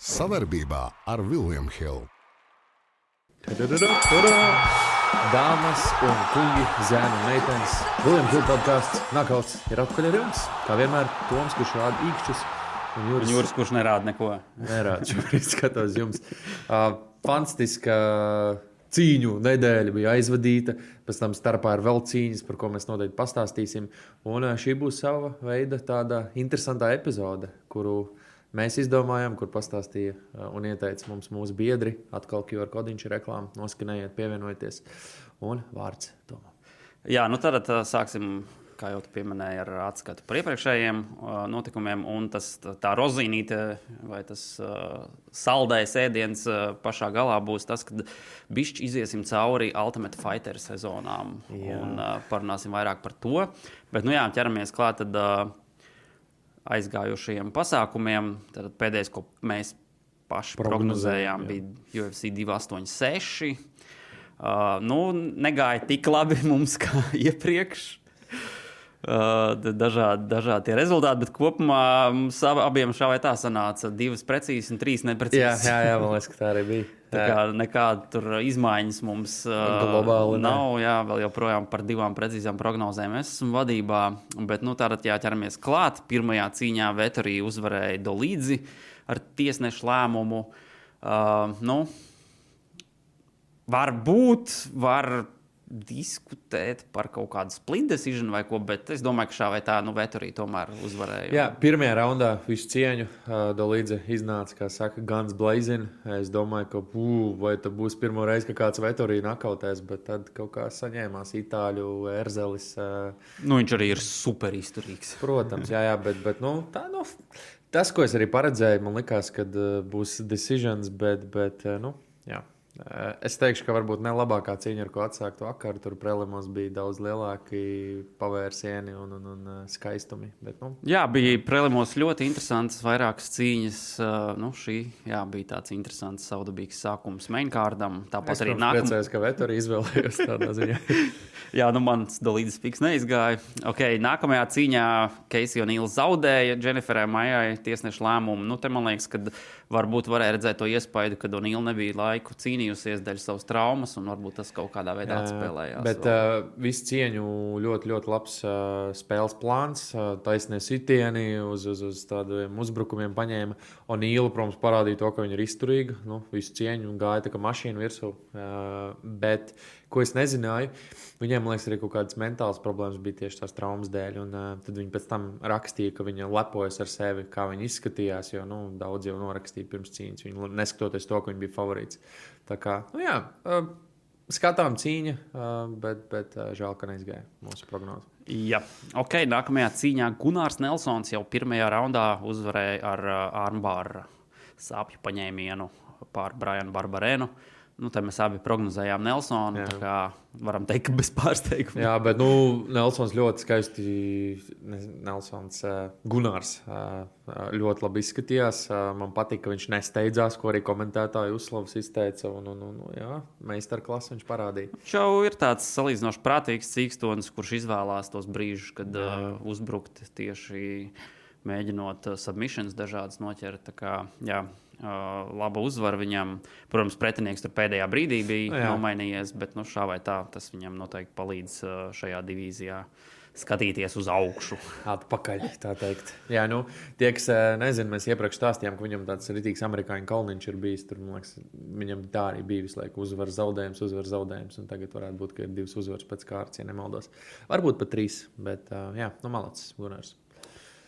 Savarbībā ar Vilniņu Hildu. Dāmas un kungi, zēni un meitenes, Vilniņš Hilda podkāsts Nakauts ir atpakaļ ar jums. Kā vienmēr, Toms, kurš rāda īkšķus, un Un Jūras, kurš nerāda neko. nerāda šobrīd skatos jums. Uh, fantastiska cīņu nedēļa bija aizvadīta, pēc tam starpā ir vēl cīņas, par ko mēs noteikti pastāstīsim. Un uh, šī būs sava veida tāda interesanta epizode, kuru mēs izdomājām, kur pastāstīja uh, un ieteica mums mūsu biedri. Atkal QR kodiņš ir reklāma, noskanējiet, pievienojieties. Un vārds Tomam. Jā, nu tad uh, sāksim, kā jau tu pieminēji, ar atskatu par iepriekšējiem uh, notikumiem. Un tas, tā, rozīnīte vai tas uh, saldais ēdiens uh, pašā galā būs tas, kad bišķi iziesim cauri Ultimate Fighter sezonām. Jā. Un uh, parunāsim vairāk par to. Bet, nu jā, ķeramies klāt. Tad, uh, aizgājušajiem pasākumiem. Tad pēdējais, ko mēs paši Prognozējām, jā. bija UFC 286. Uh, nu, negāja tik labi mums kā iepriekš. Uh, dažādi, dažādi rezultāti, bet kopumā mums ab- abiem šā vai tā sanāca divas precīzas un trīs Jā, neprecīzas. jā, jā, man liekas, ka tā arī bija. Tā kā nekāda izmaiņas mums uh, Globāli ne. nav. Jā, vēl joprojām par divām precīzām prognozēm es esmu vadībā. Bet, nu, tātad, jā, ķeramies klāt. Pirmajā cīņā Vetorija uzvarēja Dolīdzi ar tiesnešu lēmumu. Uh, nu, varbūt var diskutēt par kaut kādu split decision vai ko, bet es domāju, ka šā vai tā, nu, Vetorija tomēr uzvarēja. Jā, pirmajā raundā visu cieņu uh, Dolīdze iznāca, kā saka, Guns Blazing. Es domāju, ka bū, vai tas būs pirmo reizi, ka kāds veterīns nakautēs, bet tad kaut kā saņēmās itāļu erzelis. Uh, Nu, viņš arī ir super izturīgs. protams, jā, jā, bet, bet nu, tā, nu, tas, ko es arī paredzēju, man likās, ka uh, būs decisions, bet, bet uh, nu, jā. Uh, Es teikšu, ka varbūt ne labākā cīņa, ar ko atsākt vakar. Tur prelimos bija daudz lielāki pavērsieni un, un, un uh, skaistumi. Bet, nu, Jā, bija prelimos ļoti interesants, vairākas cīņas. Uh, nu, šī jā, bija tāds interesants, saudabīgs sākums mainkārdam. Tāpat Es arī nākamā. priecājos, ka Vetori izvēlējos tādā ziņā. Jā, nu mans dalīdzes piks neizgāja. Okay, nākamajā cīņā Keisija un Ilza zaudēja Dženiferai Maijai tiesneša lēmumu. Nu, te man liekas, ka varbūt varēja redzēt to iespēju, ka Donīla nebija laiku cīnījusies dēļ savas traumas, un varbūt tas kaut kādā veidā atspēlējās. Bet uh, visu cieņu ļoti, ļoti labs uh, spēles plāns. Uh, taisnē sitieni uz, uz, uz tādiem uzbrukumiem paņēma. Un Īla, protams, parādīja to, ka viņa ir izturīga. Nu, visu cieņu un gāja tā kā mašīna virsū. Uh, bet, ko es nezināju, viņiem, man liekas, arī kaut kādas mentālas problēmas bija tieši tās traumas dēļ. Un, uh, tad viņi pēc tam rakstīja, ka viņa lepojas ar sevi, kā viņa izskatījās. Jo nu, daudz jau norakstīja pirms cīņas, viņa, neskatoties to, ka viņa bija favorīts. Tā kā, nu jā, uh, skatām cīņa, uh, bet, bet uh, žēl, ka neizgāja mūsu prognoze. Jā, ok. Nākamajā cīņā Gunārs Nelsons jau pirmajā raundā uzvarēja ar uh, armbāra sāpju paņēmienu pār Brianu Barbarēnu. Nu, te mēs abi prognozējām Nelsonu. Jā. tā kā Varam teikt, ka bez pārsteiguma. Jā, bet nu, Nelsons ļoti skaisti, ne- Nelsons, uh, Gunārs uh, ļoti labi izskatījās. Uh, man patīk, ka viņš nesteidzās, ko arī komentētāji uzslavas izteica. Un, un, un, jā, meistarklases viņš parādīja. Viņš jau ir tāds salīdzinoši prātīgs cīkstonis, kurš izvēlās tos brīžus, kad uh, uzbrukt tieši mēģinot submissions dažādas noķert. Tā kā, jā, laba uzvara viņam. Protams, pretinieks tur pēdējā brīdī bija jā. nomainījies, bet nu, šā vai tā tas viņam noteikti palīdz šajā divīzijā skatīties uz augšu. Atpakaļ, tā teikt. Jā, nu, tie, kas nezina, mēs iepriekš stāstījām, ka viņam tāds rītīgs amerikāņu kalniņš ir bijis. Tur, liekas, viņam tā arī bija visu laiku uzvaras zaudējums, uzvaras zaudējums. Un tagad varētu būt, ka ir divas uzvaras pēc kārtas, ja nemaldos. Varbūt pat trīs, bet jā, nu, malacis, Gunārs.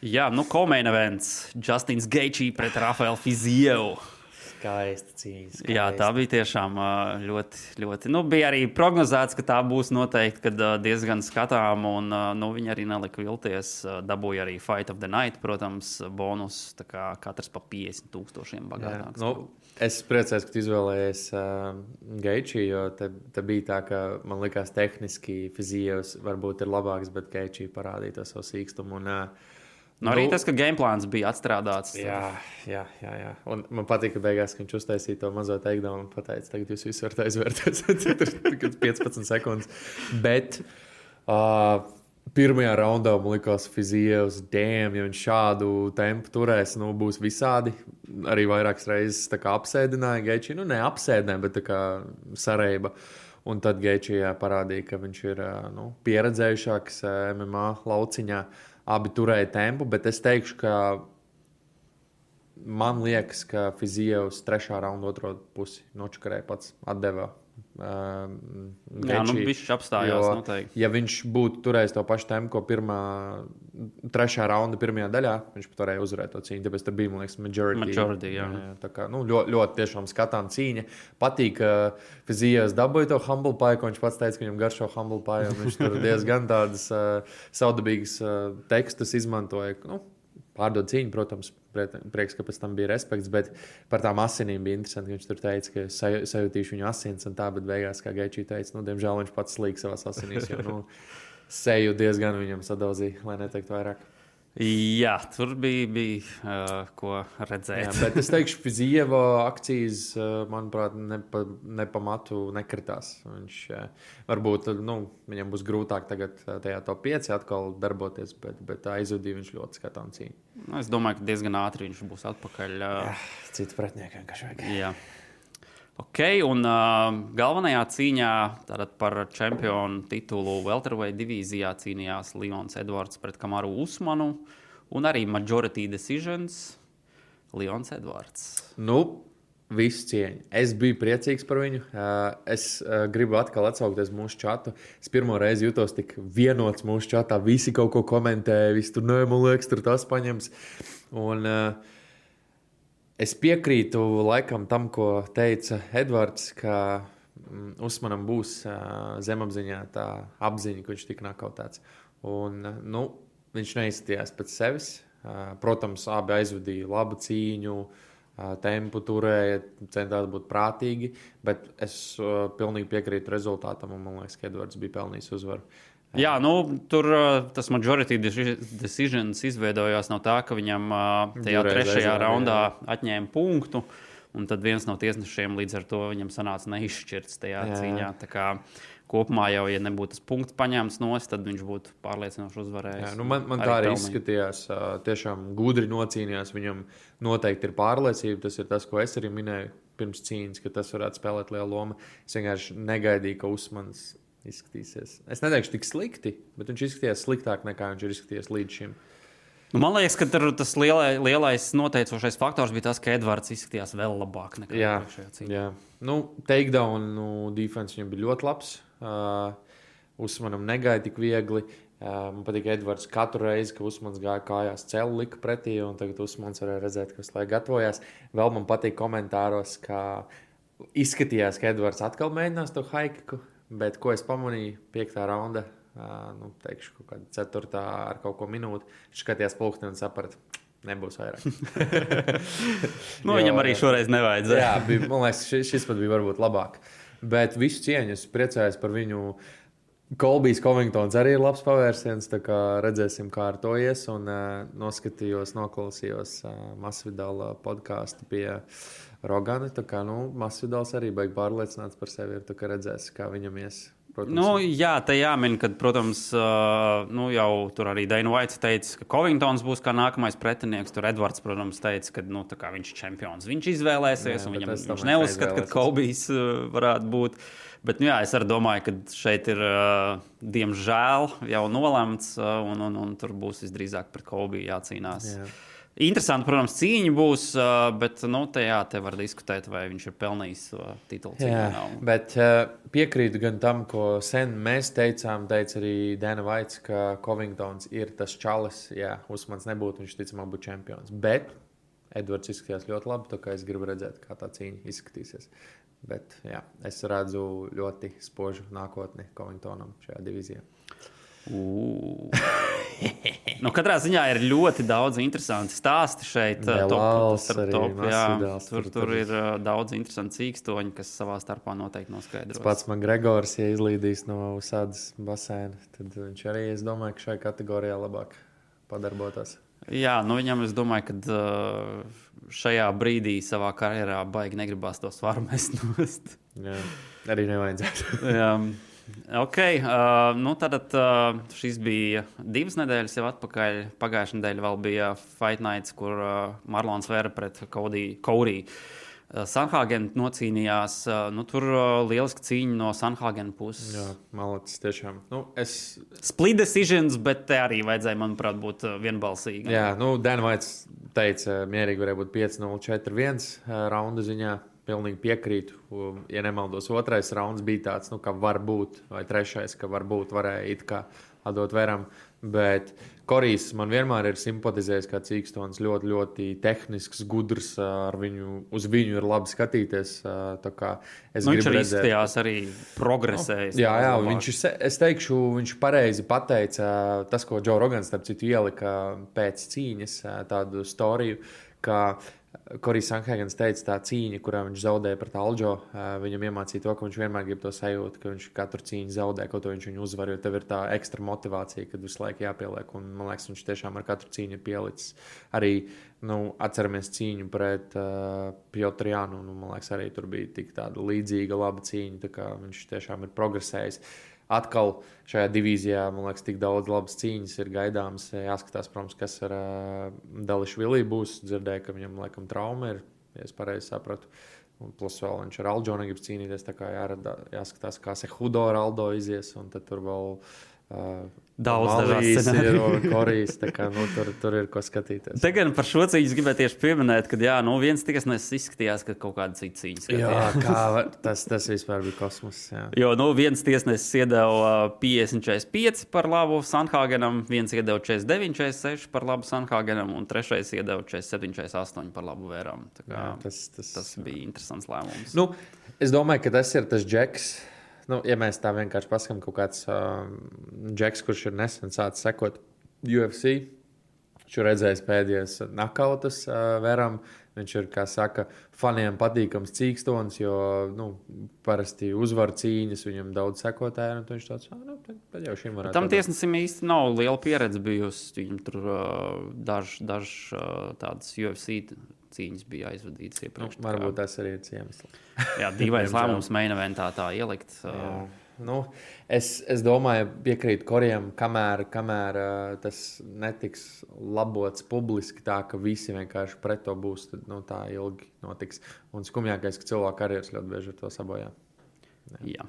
Jā, nu, komēna events. Justins Geičī pret Rafaelu Fizievu. Skaisti cīņas. Jā, tā bija tiešām ļoti, ļoti. Nu, bija arī prognozēts, ka tā būs noteikti kad, diezgan skatām, un nu, viņi arī nelika vilties. Dabūja arī Fight of the Night, protams, bonus. tā kā Katrs pa 50 tūkstošiem Jā, bagātāks. nu, es priecājos, ka tu izvēlējies uh, Geičī, jo te, te bija tā, ka man liekas, tehniski Fizijos varbūt ir labāks, bet Geičī parādīja to savu sīkstumu. Un, uh, Nu, arī tas, ka gameplāns bija atstrādāts. Jā, jā, jā, jā. Un man patīk, ka beigās ka viņš uztaisīja to mazo teikdaunu un pateica, tagad jūs visi varat aizvērties. Tur ir tikai 15 sekundes. Bet uh, Pirmajā raundā man likās, ka Fizijos dēmon, ja viņš šādu tempu turēs, nu, būs visādi. Arī vairākas reizes apsēdināja Gečiju. Nu, ne apsēdināja, bet sarēba. Un tad Gečijā parādīja, ka viņš ir nu, pieredzējušāks MMA lauciņā. Abi turēja tempu, bet es teikšu, ka man liekas, ka Fizijos trešā raunda otro pusi nočakarēja pats atdeva Uh, Jā, nu, viņš apstājās. Jo, noteikti. ja viņš būtu turējis to pašu tempu, ko pirmā, trešā raunda pirmajā daļā, viņš pat varēja uzvarēt to cīņu. Tāpēc tur bija, man liekas, majority. majority jā. Jā, tā kā nu, ļoti, ļoti tiešām skatām cīņa. Patīk, ka Fizijas dabūja to humble pie, ko viņš pats teica, ka viņam garšo humble pie. Viņš tur diezgan tādas uh, saudabīgas uh, tekstus izmantoja. Nu, pārdod cīņu, protams, prieks, ka pēc tam bija respekts, bet par tām asinīm bija interesanti. Viņš tur teica, ka saj, sajūtīšu viņu asins un tā, bet beigās, kā Gaičī teica, nu, diemžēl viņš pats slīd savās asinīs, jo nu, seju diezgan viņam sadauzīja, lai neteiktu vairāk. Jā, tur bija, bija uh, ko redzēt. Jā, bet es teikšu, ka Zieva akcijas, uh, manuprāt, nepa, nepamatu nekritās. Viņš uh, varbūt nu, viņam būs grūtāk tagad uh, tajā top 5 atkal darboties, bet, bet aizvadīja viņš ļoti skatām cīņu. Nu, es domāju, ka diezgan ātri viņš būs atpakaļ. Uh, jā, cits pretinieks vienkārši vajag. Jā. Ok, un uh, galvenajā cīņā par čempionu titulu Welterweight divīzijā cīnījās Leons Edvards pret Kamaru Usmanu un arī Majority Decisions Leons Edvards. Nu, Visu cieņu. Es biju priecīgs par viņu. Es gribu atkal atsaukties mūsu čatu. Es pirmo reizi jutos tik vienots mūsu čatā. Visi kaut ko komentēja, visi tur nē, man liekas, tur tas paņems. Un, uh, Es piekrītu laikam tam, ko teica Edvards, ka mm, Usmanam būs zemapziņā tā apziņa, ka viņš tika nakautēts. Un, nu, viņš neizskatījās pēc sevis. Protams, abi aizvadīja labu cīņu, tempu turēja, centās būt prātīgi, bet es pilnīgi piekrītu rezultātam, man liekas, ka Edvards bija pelnījis uzvaru. Jā, nu, tur tas majority decisions izveidojās no tā, ka viņam tajā Durēs trešajā raundā jā. atņēma punktu. Un tad viens no tiesnešiem līdz ar to viņam sanāca neizšķirts tajā jā. cīņā. Tā kā kopumā jau, ja nebūtu tas punkts paņemts no stūra, tad viņš būtu pārliecinoši uzvarējis. Jā, nu man, man tā arī izskatījās. Tiešām gudri nocīnījās. Viņam noteikti ir pārliecība. Tas ir tas, ko es arī minēju pirms cīņas, ka tas varētu spēlēt lielu lomu. Es vienkārši negaidīju, ka Usmans izskatīsies. Es neteikšu tik slikti, bet viņš izskatījās sliktāk nekā viņš ir izskatījies līdz šim. Nu, man liekas, ka tas lielai, lielais noteicošais faktors bija tas, ka Edvards izskatījās vēl labāk nekā jā, jā. Nu, takedown nu, defense viņam bija ļoti labs. Uh, Uzmanam negaidīja tik viegli. Uh, man patīk, ka Edvards katru reizi, kad Usmans gāja kājās, cēlā lika pretī, un tagad Usmans varēja redzēt, kas lai gatavojas. Vēl man patīk komentāros, ka izskatījās, ka Edvards atkal mēģinās to haiku Bet ko es pamanīju, piektā raunda, uh, nu, teikšu, kaut kāda ceturtā ar kaut ko minūti. Viņš skatījās pulksteni un saprata, nebūs vairāk. nu, jo, viņam arī šoreiz nevajadzēja. jā, bija, man liekas, šis, šis pat bija varbūt labāk. Bet visu cieņu es priecājos par viņu. Kolbijs Covingtons arī ir labs pavērsiens. Redzēsim, kā ar to ies. Un, uh, noskatījos, noklausījos uh, Masvidāla podkāstu pie uh, Rogani. Tā kā nu, Masvidāls arī beigas pārliecināts par sevi. Ir, kā redzēs, kā viņam ies. Protams. Nu, jā, tā jāmin, ka, protams, uh, nu, jau tur arī Daina Vaits teica, ka Covingtons būs kā nākamais pretinieks. Tur Edvards, protams, teica, ka nu, viņš ir čempions. Viņš izvēlēsies, jā, un viņam, viņš neuzskata, ka Kobijs uh, varētu būt. Bet nu, jā, es arī domāju, ka šeit ir, diemžēl, jau nolemts, un, un, un tur būs visdrīzāk pret Kobiju jācīnās. Jā. Interesanti, protams, cīņa būs, bet nu, te, jā, te var diskutēt, vai viņš ir pelnījis titulu. Jā, nav. bet piekrītu gan tam, ko sen mēs teicām, teica arī Dana Vaits, ka Covingtons ir tas čalis. Jā, Usmans nebūtu, viņš ticamāk būtu čempions. Bet Edvards izskatījās ļoti labi, tā kā es gribu redzēt, kā tā cīņa izskatīsies. Bet jā, es redzu ļoti spožu nākotni Covingtonam šajā divīzijā nu, katrā ziņā ir ļoti daudz interesantu stāstu šeit. Top, top, jā, tur, tur ir uh, daudz interesantu cīkstoņu, kas savā starpā noteikti noskaidros. Tas pats man Gregors, ja izlīdīs no Usādas basēna, tad viņš arī, es domāju, ka šai kategorijā labāk padarbotos. Jā, nu viņam es domāju, ka uh, šajā brīdī savā karjerā baigi negribās to svaru mest nost. Jā, arī nevajadzētu. jā. Ok, uh, nu tad uh, šis bija divas nedēļas jau atpakaļ. Pagājušā nedēļa vēl bija Fight Nights, kur uh, Marlons Vēra pret Kaudiju. Uh, Sanhāgena nocīnījās. Uh, nu, tur uh, lieliski cīņa no Sanhāgena puses. Jā, malacis tiešām. Nu, es... Split decisions, bet te arī vajadzēja, manuprāt, būt vienbalsīgam. Jā, nu, Denvaits teica, mierīgi varēja būt 5-0, 4-1 raunda ziņā. Pilnīgi piekrītu. Ja nemaldos, otrais rauns bija tāds, nu, ka var būt, vai trešais, ka varbūt varēja it kā atdot veram. Bet Korijs man vienmēr ir simpatizējis kā cīkstons, ļoti, ļoti tehnisks, gudrs. Viņu, uz viņu ir labi skatīties. Es nu, viņš arī izskatījās, arī progresējis. Jā, jā viņš, es teikšu, viņš pareizi pateica tas, ko Džo Rogans, starp citu, ielika pēc cīņas tādu storiju, ka Korijs Sankhēgens teica, tā cīņa, kurā viņš zaudēja pret Alģo, viņam iemācīja to, ka viņš vienmēr grib to sajūtu, ka viņš katru cīņu zaudē, kaut ko viņš viņu uzvar, jo tev ir tā ekstra motivācija, kad visu laiku jāpieliek. Un, man liekas, viņš tiešām ar katru cīņu ir pielicis. Arī nu, atceramies cīņu pret uh, Piotru Jānu. Nu, man liekas, arī tur bija tik tāda līdzīga, laba cīņa. Viņš tiešām ir progresējis. Uh, atkal šajā divīzijā, man liekas, tik daudz labas cīņas ir gaidāmas. Jāskatās, protams, kas ar uh, Dališvili būs. Dzirdēju, ka viņam laikam trauma ir, ja es pareizi sapratu. Un plus vēl viņš ar Aldo negrib cīnīties. Tā kā jārada, jāskatās, kā Sehudo ar Aldo izies. Un tad tur vēl uh, Daudz dažādas un Korejas. Kā, nu, tur, tur ir ko skatīties. Te gan par šo cīņu gribēju tieši pieminēt, ka jā, nu, viens tiesnesis izskatījās, ka kaut kāda cita cīņa. Skatījās. Jā, kā tas, tas vispār bija kosmos. Jā. Jo nu, viens tiesnesis iedeva 50-45 par labu Sanhāgenam, viens iedeva 49-46 par labu Sanhāgenam, un trešais iedeva 47-48 par labu Vēram. Jā, tas, tas, tas bija interesants lēmums. Nu, es domāju, ka tas ir tas džeks nu, ja mēs tā vienkārši paskatāmies, kaut kāds uh, džeks, kurš ir nesen sācis sekot UFC, viņš ir redzējis pēdējos nakautus uh, veram. Viņš ir, kā saka, faniem patīkams cīkstons, jo nu, parasti uzvar cīņas, viņam daudz sekotāju. Viņš tāds - nu, tad jau šim varētu. Tam tiesnesim īsti nav liela pieredze bijusi. Viņam tur uh, dažs daž, uh, tādas UFC cīņas bija aizvadītas iepriekš. Nu, varbūt tas arī ir iemesls. Jā, dīvains lēmums mēģināt tā ielikt. Jā. Nu, es, es domāju, piekrītu Korijam, kamēr, kamēr uh, tas netiks labots publiski, tā ka visi vienkārši pret to būs, tad nu, tā ilgi notiks. Un skumjākais, ka cilvēku karjeras ļoti bieži ar to sabojā. Jā. Jā.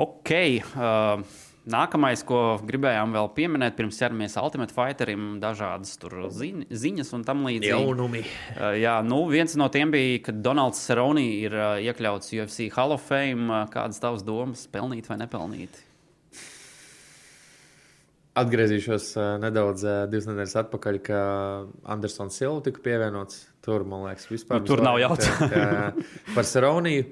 Ok. Uh, Nākamais, ko gribējām vēl pieminēt, pirms ķeramies Ultimate Fighterim, dažādas ziņ, ziņas un tam līdzīgi. Jaunumi. Uh, jā, nu, viens no tiem bija, ka Donalds Ceroni ir uh, iekļauts UFC Hall of Fame. Kādas tavas domas, pelnīt vai nepelnīt? Atgriezīšos uh, nedaudz uh, divas nedēļas atpakaļ, kad Andersons Silva tika pievienots. Tur, man liekas, vispār nu, tur nav jautājumu. par Ceroniju.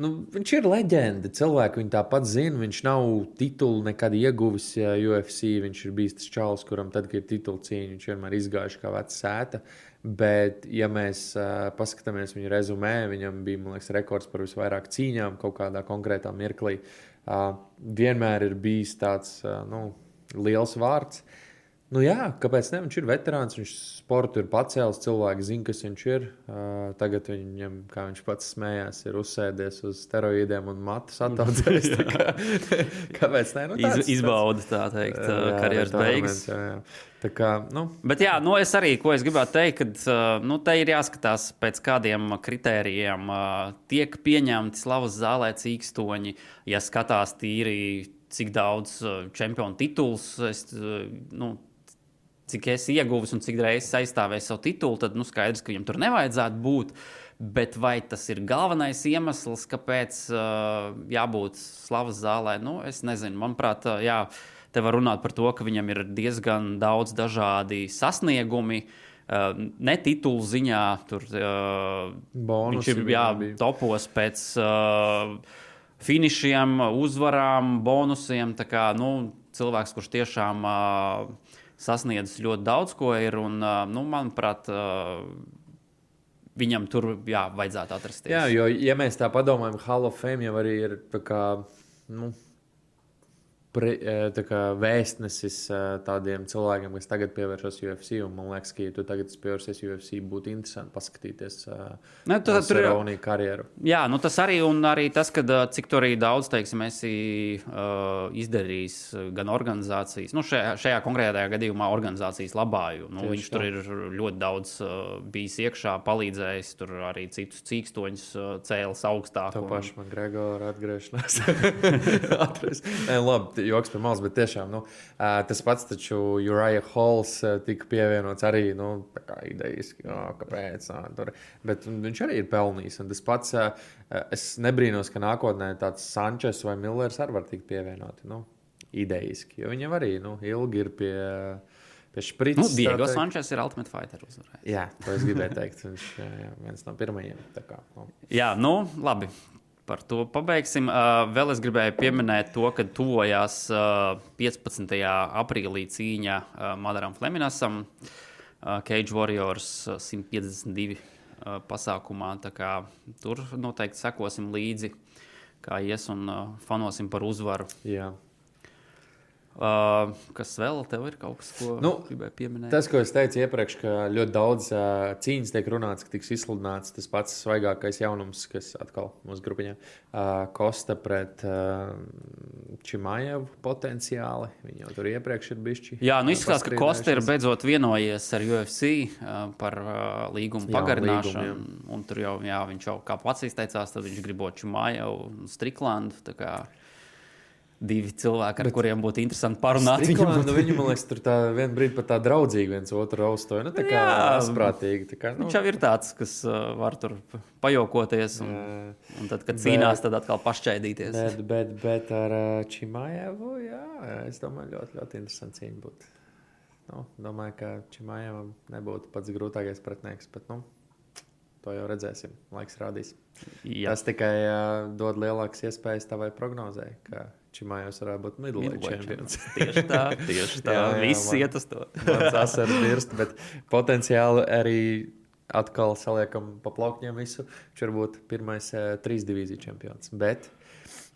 Nu, viņš ir leģenda. Cilvēki viņu tāpat zina. Viņš nav titulu nekad ieguvis UFC. Viņš ir bijis tas čalis, kuram tad, kad ir titula cīņa, viņš vienmēr izgājuši kā veca sēta. Bet, ja mēs uh, paskatāmies viņa rezumē, viņam bija liekas, rekords par visvairāk cīņām kaut kādā konkrētā mirklī. Uh, vienmēr ir bijis tāds uh, nu, liels vārds. Uh, Nu, jā, kāpēc ne? Viņš ir veterāns, viņš sportu ir pacēlis, cilvēki zina, kas viņš ir. Uh, tagad viņam, kā viņš pats smējās, ir uzsēdies uz steroīdiem un matus attaudzējis. kā, kāpēc ne? Nu, tāds, Iz, izbauda tā teikt, jā, karjeras beigas. Jā, jā. Tā kā, nu. Bet jā, nu es arī, ko es gribētu teikt, ka nu, te ir jāskatās pēc kādiem kritērijiem. Tiek pieņemti slavas zālē cīkstoņi, ja skatās tīri, cik daudz čempionu tituls. Es, nu, cik es ieguvis un cik reizes aizstāvēju savu titulu, tad nu, skaidrs, ka viņam tur nevajadzētu būt. Bet vai tas ir galvenais iemesls, kāpēc uh, jābūt slavas zālē? Nu, es nezinu. Manuprāt, uh, jā, te var runāt par to, ka viņam ir diezgan daudz dažādi sasniegumi. Uh, ne titulu ziņā, tur uh, Bonusi viņš ir jā, topos pēc uh, finišiem, uzvarām, bonusiem. Kā, nu, cilvēks, kurš tiešām uh, sasniedzis ļoti daudz ko ir. Un, nu, manuprāt, viņam tur jā, vajadzētu atrasties. Jā, jo, ja mēs tā padomājam, Hall of Fame jau arī ir kā, nu, pre, eh, tā kā vēstnesis eh, tādiem cilvēkiem, kas tagad pievēršas UFC. Man liekas, ka, ja tu tagad pievērsies UFC, būtu interesanti paskatīties ne, tu, tur jau tādu karjeru. Jā, nu tas arī, un arī tas, ka cik tur arī daudz, teiksim, esi uh, izdarījis gan organizācijas, nu šajā, šajā konkrētajā gadījumā organizācijas labā. Jo, nu, viņš tā. tur ir ļoti daudz uh, bijis iekšā, palīdzējis tur arī citus cīkstoņus uh, cēlis augstāk. Tā un... paša man Gregora atgriešanās. Labi, joks pie malas, bet tiešām nu, tas pats, taču Uriah Halls tika pievienots arī nu, idejiski, jā, kāpēc. Jā, tur. Bet viņš arī ir pelnījis. Un tas pats, es nebrīnos, ka nākotnē tāds Sančes vai Millers arī var tikt pievienoti. Nu, idejiski, jo viņam arī nu, ilgi ir pie. Pie šprits, nu, Diego Sančes ir Ultimate Fighter uzvarējis. Jā, to es gribēju teikt. Viņš ir viens no pirmajiem. Kā, nu. Jā, nu, labi par to pabeigsim. Vēl es gribēju pieminēt to, ka tuvojās uh, 15. aprīlī cīņa Madaram Fleminasam, Cage Warriors uh, 152 uh, pasākumā. Tur noteikti sekosim līdzi, kā ies un fanosim par uzvaru. Jā. Uh, kas vēl tev ir kaut kas, ko nu, gribēju pieminēt? Tas, ko es teicu iepriekš, ka ļoti daudz uh, cīņas tiek runāts, ka tiks izsludināts tas pats svaigākais jaunums, kas atkal mūsu grupiņā uh, Kosta pret uh, Čimājevu potenciāli. Viņi jau tur iepriekš ir bijuši. Jā, nu izskatās, ka Kosta ir beidzot vienojies ar UFC uh, par uh, līgumu jā, pagarināšanu. Līgumu, jā. Un tur jau, jā, viņš jau kā pats izteicās, tad viņš gribot Čimājevu un Striklandu divi cilvēki, ar Bet kuriem būtu interesanti parunāt. Viņam, būtu... nu, viņi man liekas, tur tā vienā brīdī pat tā draudzīgi viens otru raustoja. Nu, tā kā asprātīgi. Tā kā, nu... Viņš jau ir tāds, kas uh, var tur pajokoties. Un, jā. un tad, kad cīnās, bet, tad atkal pašķaidīties. Bet, bet, bet ar uh, Čimājevu, jā, es domāju, ļoti, ļoti interesanti cīņa būtu. Nu, domāju, ka Čimājevam nebūtu pats grūtākais pretinieks. Bet, nu, To jau redzēsim. Laiks rādīs. Jā. Tas tikai uh, dod lielākas iespējas tavai prognozē, ka Čimājos varētu būt midlaiks čempions. tieši tā, tieši tā. jā, jā, Viss iet uz to. Mans asars dirst, bet potenciāli arī atkal saliekam pa plaukņiem visu. Viņš var būt pirmais uh, trīs divīziju čempions. Bet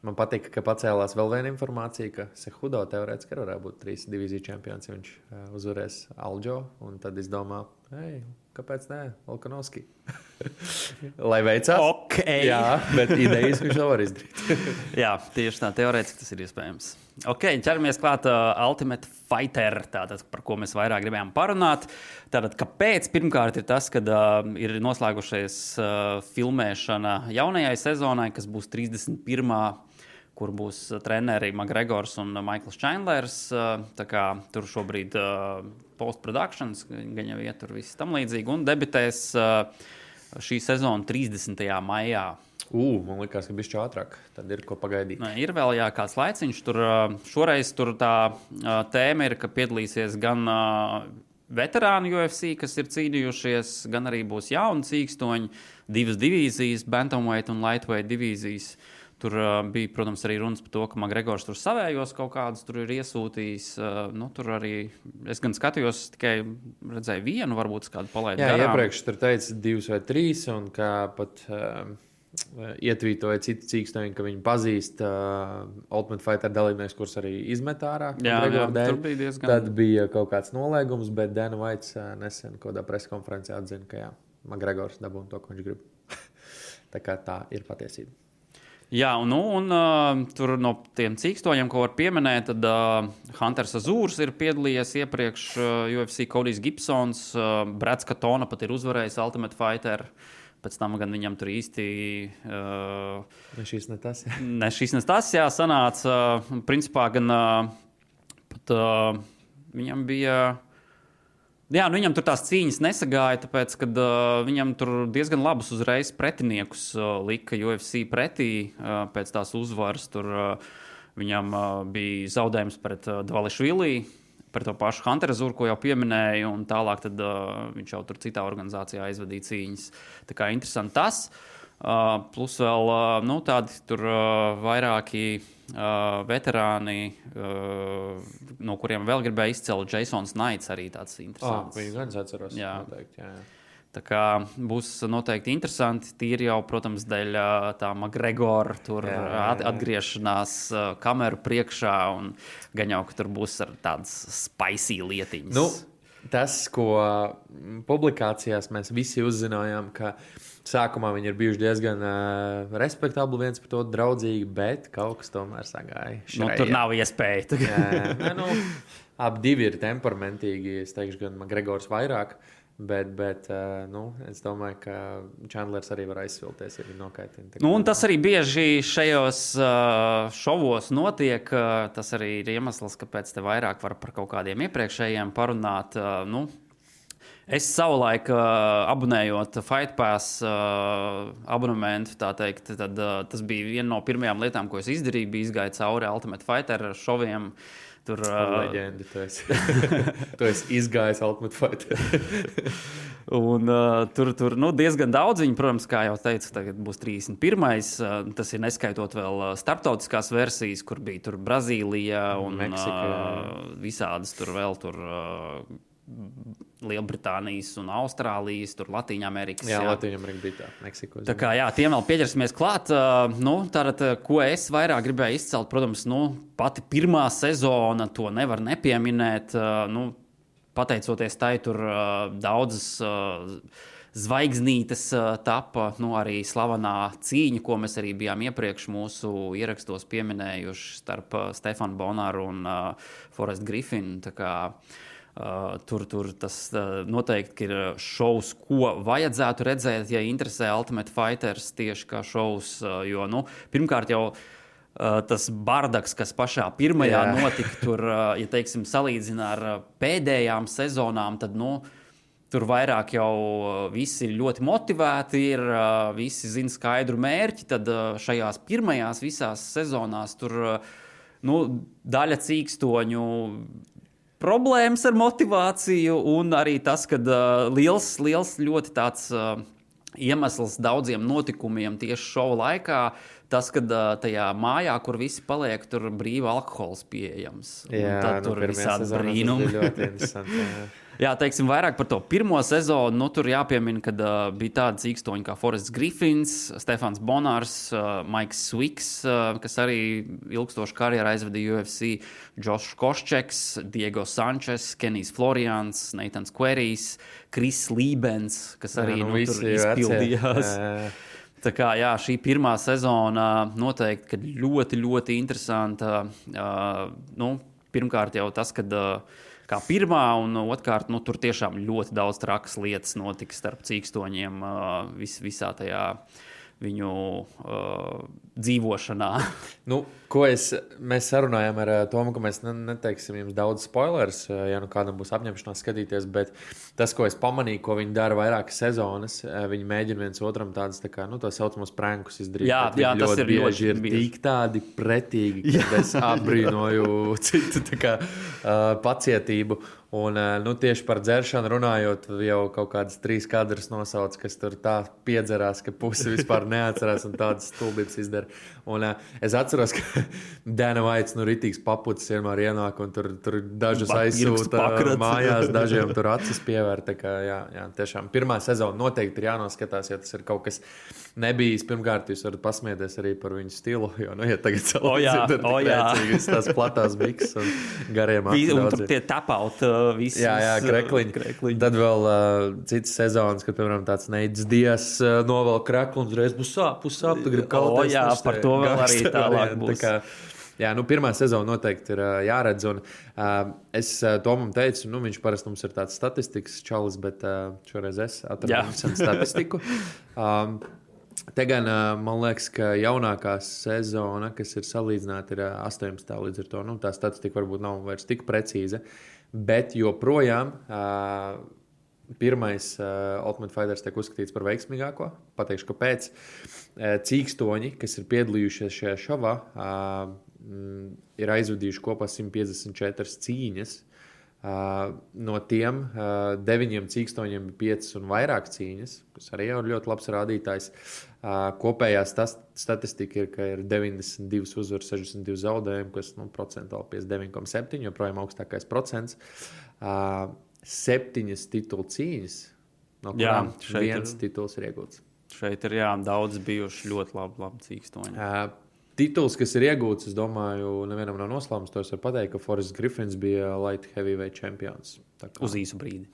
man patīk, ka pacēlās vēl viena informācija, ka Sehudo teorētiski varētu būt trīs divīziju čempions. Viņš uh, uzvarēs Alģo un tad izdomā, hei, Kāpēc nē, Volkanovski? Lai veicās. Okay. Jā, bet idejas viņš to var izdarīt. Jā, tieši tā, teorētiski tas ir iespējams. Ok, ķeramies klāt uh, Ultimate Fighter, tātad, par ko mēs vairāk gribējām parunāt. Tātad, kāpēc? Pirmkārt, ir tas, ka uh, ir noslēgušies uh, filmēšana jaunajai sezonai, kas būs 31 kur būs treneri Makgregors un Maikls Čainlers. Tur šobrīd postprodukcijas, gan jau iet tur viss tam līdzīgi, un debitēs šī sezona 30. maijā. Uh, man liekas, ka bija šķiet ātrāk. Tad ir ko pagaidīt. Nē, ir vēl jā, kāds laiciņš. Tur šoreiz tur tā tēma ir, ka piedalīsies gan veterāni UFC, kas ir cīnījušies, gan arī būs jauni cīkstoņi, divas divīzijas, Bantamweight un Lightweight divīzijas. Uh, Tur uh, bija, protams, arī runas par to, ka Makgregors tur savējos kaut kādus ir iesūtījis. Uh, nu, tur arī es gan skatījos, tikai redzēju vienu, varbūt kādu palaidu. Jā, garām. iepriekš tur teica divus vai trīs, un kā pat uh, ietvītoja citi cīkstoņi, ka viņi pazīst uh, Ultimate Fighter dalībnieks, kurus arī izmet ārā. Jā, jā tur bija diezgan. Tad bija kaut kāds noliegums, bet Dana Vaits uh, nesen kādā preskonferencē atzina, ka jā, Makgregors dabūna to, ko viņš grib. tā kā tā ir patiesība. Jā, un, nu, un uh, tur no tiem cīkstoņiem, ko var pieminēt, tad uh, Hunters Azūrs ir piedalījies iepriekš uh, UFC Kodijs Gibsons, uh, Brats Katona pat ir uzvarējis Ultimate Fighter. Pēc tam gan viņam tur īsti. Uh, ne šis ne tas. Jā. Ne šis ne tas, jā, sanāca. Uh, principā gan uh, pat, uh, viņam bija Jā, nu viņam tur tās cīņas nesagāja, tāpēc, ka uh, viņam tur diezgan labus uzreiz pretiniekus uh, lika UFC pretī uh, pēc tās uzvaras. Tur uh, viņam uh, bija zaudējums pret uh, Dvališvili, pret to pašu Hunteru Zuru, ko jau pieminēju, un tālāk tad, uh, viņš jau tur citā organizācijā aizvadīja cīņas. Tā kā interesanti tas. Uh, plus vēl nu, tādi tur vairāki veterāni, no kuriem vēl gribēju izcelt Jasons Knights, arī tāds interesants. Ah, viņu gan atceros. Jā. Noteikti, jā, jā. Tā kā būs noteikti interesanti. Tīri jau, protams, dēļ tā Gregora jā. atgriešanās kameru priekšā, un gan jau, ka tur būs tādas spicy lietiņas. Nu, tas, ko publikācijās mēs visi uzzinājām, ka sākumā viņi ir bijuši diezgan uh, respektabli, viens par to draudzīgi, bet kaut kas tomēr sagāja. Nu, tur nav iespēja. Ne, nu, abi divi ir temperamentīgi. Es teikšu, gan Gregors vairāk. Bet, bet uh, nu, es domāju, ka Chandlers arī var aizsvilties, ja viņš nokaitina. Nu, tas arī bieži šajos uh, šovos notiek. Uh, tas arī ir iemesls, kāpēc te vairāk var par kaut kādiem iepriekšējiem parunāt. Uh, nu, Es savulaik, uh, abonējot Fight Pass uh, abonementu, teikt, tad, uh, tas bija viena no pirmajām lietām, ko es izdarīju. Bija izgājis cauri Ultimate Fighter šoviem. Tur uh, leģenda, tu esi, tu esi izgājis Ultimate Fighter. Un, uh, tur tur nu, diezgan daudz viņi, protams, kā jau teicu, tagad būs 31. Uh, tas ir neskaitot vēl starptautiskās versijas, kur bija Brazīlija un Meksika, uh, visādas tur vēl. Tur, uh, Lielbritānijas un Austrālijas, tur Latvijas Amerikas. Jā, jā. Latvijas Amerika bija tā, Meksika. Tā kā jā, tiem vēl pieķersimies klāt. Uh, nu, tātad, ko es vairāk gribēju izcelt, protams, nu, pati pirmā sezona, to nevar nepieminēt. Uh, nu, pateicoties tai, tur uh, daudzas. Uh, Zvaigznītes tapa nu, arī slavenā cīņa, ko mēs arī bijām iepriekš mūsu ierakstos pieminējuši starp Stefanu Bonaru un uh, Forestu Griffinu. Uh, tur, tur tas uh, noteikti ir šovs, ko vajadzētu redzēt, ja interesē Ultimate Fighters tieši kā šovs. Uh, jo, nu, pirmkārt, jau uh, tas bardaks, kas pašā pirmajā Jā. notika, tur, uh, ja teiksim, salīdzina ar pēdējām sezonām, tad. Nu, Tur vairāk jau visi ir ļoti motivēti, ir visi zina skaidru mērķi. Tad šajās pirmajās visās sezonās tur nu, daļa cīkstoņu problēmas ar motivāciju, un arī tas, ka uh, liels, liels, ļoti tāds uh, iemesls daudziem notikumiem tieši šova laikā. Tas, ka tajā mājā, kur visi paliek, tur brīvi alkohols pieejams. Jā, tad nu, tur ir visādi brīnumi. ļoti interesanti. Jā. Jā, teiksim, vairāk par to pirmo sezonu. Nu, tur jāpiemina, ka uh, bija tādi īkstoņi kā Forests Griffins, Stefans Bonārs, uh, Maiks Swiks, uh, kas arī ilgstošu karjeru aizvadīja UFC, Josh Koščeks, Diego Sančes, Kenijs Florians, Neitans Querijs, Kris Lībens, kas arī jā, nu, nu, tur izpildījās. Jā, jā. Tā kā jā, šī pirmā sezona noteikti ļoti, ļoti interesanta. Uh, nu, pirmkārt, jau tas, ka uh, kā pirmā, un otrkārt, nu, tur tiešām ļoti daudz trakas lietas notika starp cīkstoņiem vis, visā tajā viņu uh, dzīvošanā. nu, ko es, mēs sarunājām ar Tomu, ka mēs neteiksim jums daudz spoilers, ja nu kādam būs apņemšanās skatīties, bet tas, ko es pamanīju, ko viņi dara vairākas sezonas, viņi mēģina viens otram tādus tā kā, nu, tā saucamos prankus izdarīt. Jā, jā tas ļoti ir bieži ir bieži. tik tādi pretīgi, ka es apbrīnoju citu kā, uh, pacietību. Un, nu, tieši par dzeršanu runājot, jau kaut kādas trīs kadras nosauc, kas tur tā piedzerās, ka pusi vispār neatcerās un tādas stulbības izdara. Un, es atceros, ka Dēna Vaits, nu, rītīgs papucis vienmēr ienāk un tur, tur dažus aizsūta mājās, dažiem tur acis pievērt. Jā, jā, tiešām pirmā sezona noteikti ir jānoskatās, jo tas ir kaut kas nebijis. Pirmkārt, jūs varat pasmieties arī par viņu stilu, jo, nu, ja tagad jā, oh, jā. tās platās biks un gariem. Un tur tie tapaut uh, visi. Jā, jā, krekliņi. krekliņi. Tad vēl uh, cits sezonas, kad, piemēram, tāds neids dies uh, novēl kreklu un uzreiz būs sāp, būs sāp, tu gribi kaut ko. Oh, jā, par to vēl arī tālāk būs. Tā kā, Jā, nu, pirmā sezona noteikti ir uh, jāredz. Un, uh, es uh, Tomam teicu, nu, viņš parasti mums ir tāds statistikas čalis, bet uh, šoreiz es atradu statistiku. Um, Te gan man liekas, ka jaunākā sezona, kas ir salīdzināta, ir 18. līdz ar to nu, tā statistika varbūt nav vairs tik precīza. Bet joprojām uh, pirmais uh, Ultimate Fighters tiek uzskatīts par veiksmīgāko. Pateikšu, kāpēc. Uh, cīkstoņi, kas ir piedalījušies šajā šovā, uh, ir aizvadījuši kopā 154 cīņas. Uh, no tiem uh, deviņiem cīkstoņiem bija piecas un vairāk cīņas, kas arī ir ļoti labs rādītājs. Uh, kopējā statistika ir, ka ir 92 uzvaras, 62 zaudējumi, kas nu, procentuāli 59,7, joprojām augstākais procents. Septiņas titulu cīņas no Jā, kurām ir- viens tituls ir iegūts. Šeit ir jā, daudz bijuši ļoti labi, labi cīkstoņi. Uh, Tituls, kas ir iegūts, es domāju, nevienam nav noslēpums. To es varu pateikt, ka Forests Griffins bija light heavyweight čempions. Uz īsu brīdi.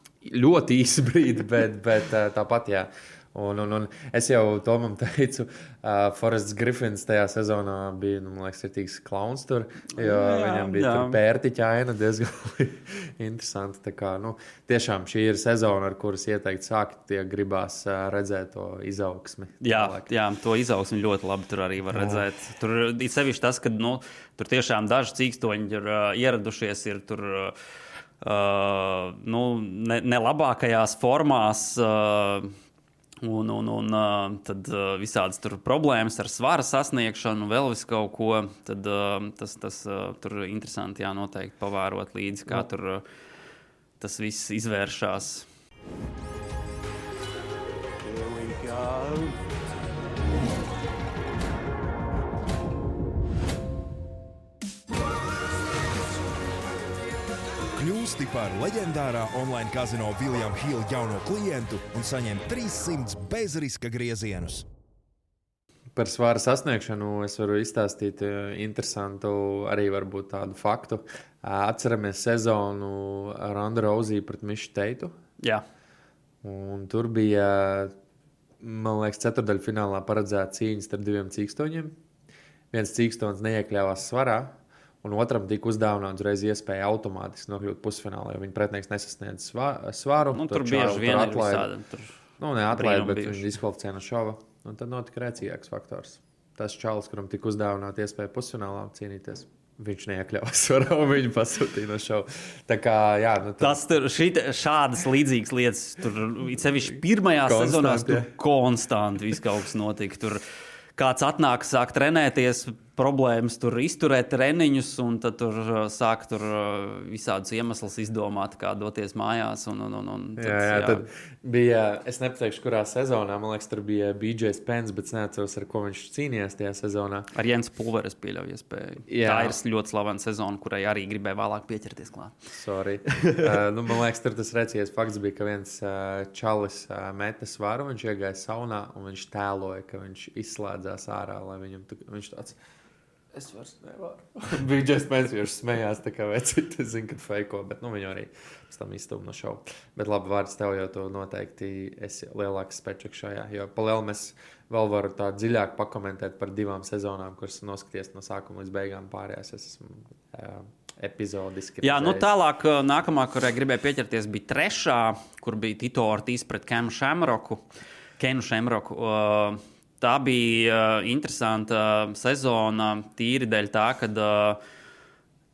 ļoti īsu brīdi, bet, bet tāpat, jā. Un, un, un es jau Tomam teicu, uh, Forests Griffins tajā sezonā bija, nu, man liekas, rītīgs klauns tur, jo Jā, viņam bija jā. pērtiķa aina diezgan interesanti. Tā kā, nu, tiešām šī ir sezona, ar kuras ieteikt sākt, ja gribās ā, redzēt to izaugsmi. Jā, tālāk. jā, to izaugsmi ļoti labi tur arī var redzēt. Tur ir sevišķi tas, ka nu, tur tiešām daži cīkstoņi ir uh, ieradušies, ir tur. Uh, nu, ne, ne labākajās formās, uh, un, un, un tad visādas tur problēmas ar svara sasniegšanu, vēl vis kaut ko. Tad tas, tas tur ir interesanti, jā, noteikti pavērot līdzi, kā tur tas viss izvēršas. Kļūsti par leģendārā online kazino Viljama Hila jauno klientu un saņem 300 bezriska griezienus. Par svāra sasniegšanu es varu izstāstīt eh, interesantu, arī varbūt tādu faktu. Eh, Atceramies sezonu ar Andru Roziju pret Mišu Teitu. Jā, Un tur bija, man liekas, ceturdaļfinālā paredzēta cīņa starp diviem cīkstoņiem. Viens cīkstonis neiekļāvās svarā, un otram tika uzdāvināta uzreiz iespēja automātiski nokļūt pusfinālā, jo viņa pretinieks nesasniedz svā- svaru. nu, tur Čālu bieži vien ir atlaida. visādi. Tur... Nu, neatlaida, brīnumi bet viņš diskvalificēja no šova. Un tad notika rēcīgāks faktors. Tas čalis, kuram tika uzdāvināta iespēja pusfinālā cīnīties, viņš neiekļāvās svarā un viņu pasūtīja no šova. Tā kā, jā, nu, tas Tas tur šit, šādas līdzīgas lietas, tur sevišķi pirmajā sezonā, tur konstanti viss kaut kas notika. Tur kāds atnāk, sāk trenēties, problēmas tur izturēt treniņus, un tad tur uh, sāk tur uh, visādus iemeslus izdomāt, kā doties mājās. Un, un, un, un tad, Jā, jā, tad bija, es nepateikšu, kurā sezonā, man liekas, tur bija BJ Spence, bet es neatceros, ar ko viņš cīnījās tajā sezonā. Ar Jens Pulveres pieļauju iespēju. Jā. Tā ir ļoti slavena sezona, kurai arī gribēja vēlāk pieķerties klāt. Sorry. uh, nu, man liekas, tur tas recitais fakts bija, ka viens uh, čalis uh, meta svaru, viņš iegāja saunā un viņš tēloja, ka viņš izslēdzās ārā, lai viņam tu, viņš tāds. Es vairs nevaru. Bija Džeks Spence, viņš smējās, tā kā vecīt, es zinu, ka fejko, bet nu, viņu arī pēc tam izstūma no šova. Bet labi, vārds tev jau to noteikti esi lielāks spečaks šajā, jo palēl mēs vēl varu tā dziļāk pakomentēt par divām sezonām, kuras noskaties no sākuma līdz beigām pārējās. Es esmu uh, epizodiski. Jā, nu tālāk, uh, nākamā, kurai gribēju pieķerties, bija trešā, kur bija Tito Ortiz pret Kenu Šemroku. Kenu Šemroku. Uh, Tā bija uh, interesanta sezona, tīri dēļ tā, ka uh,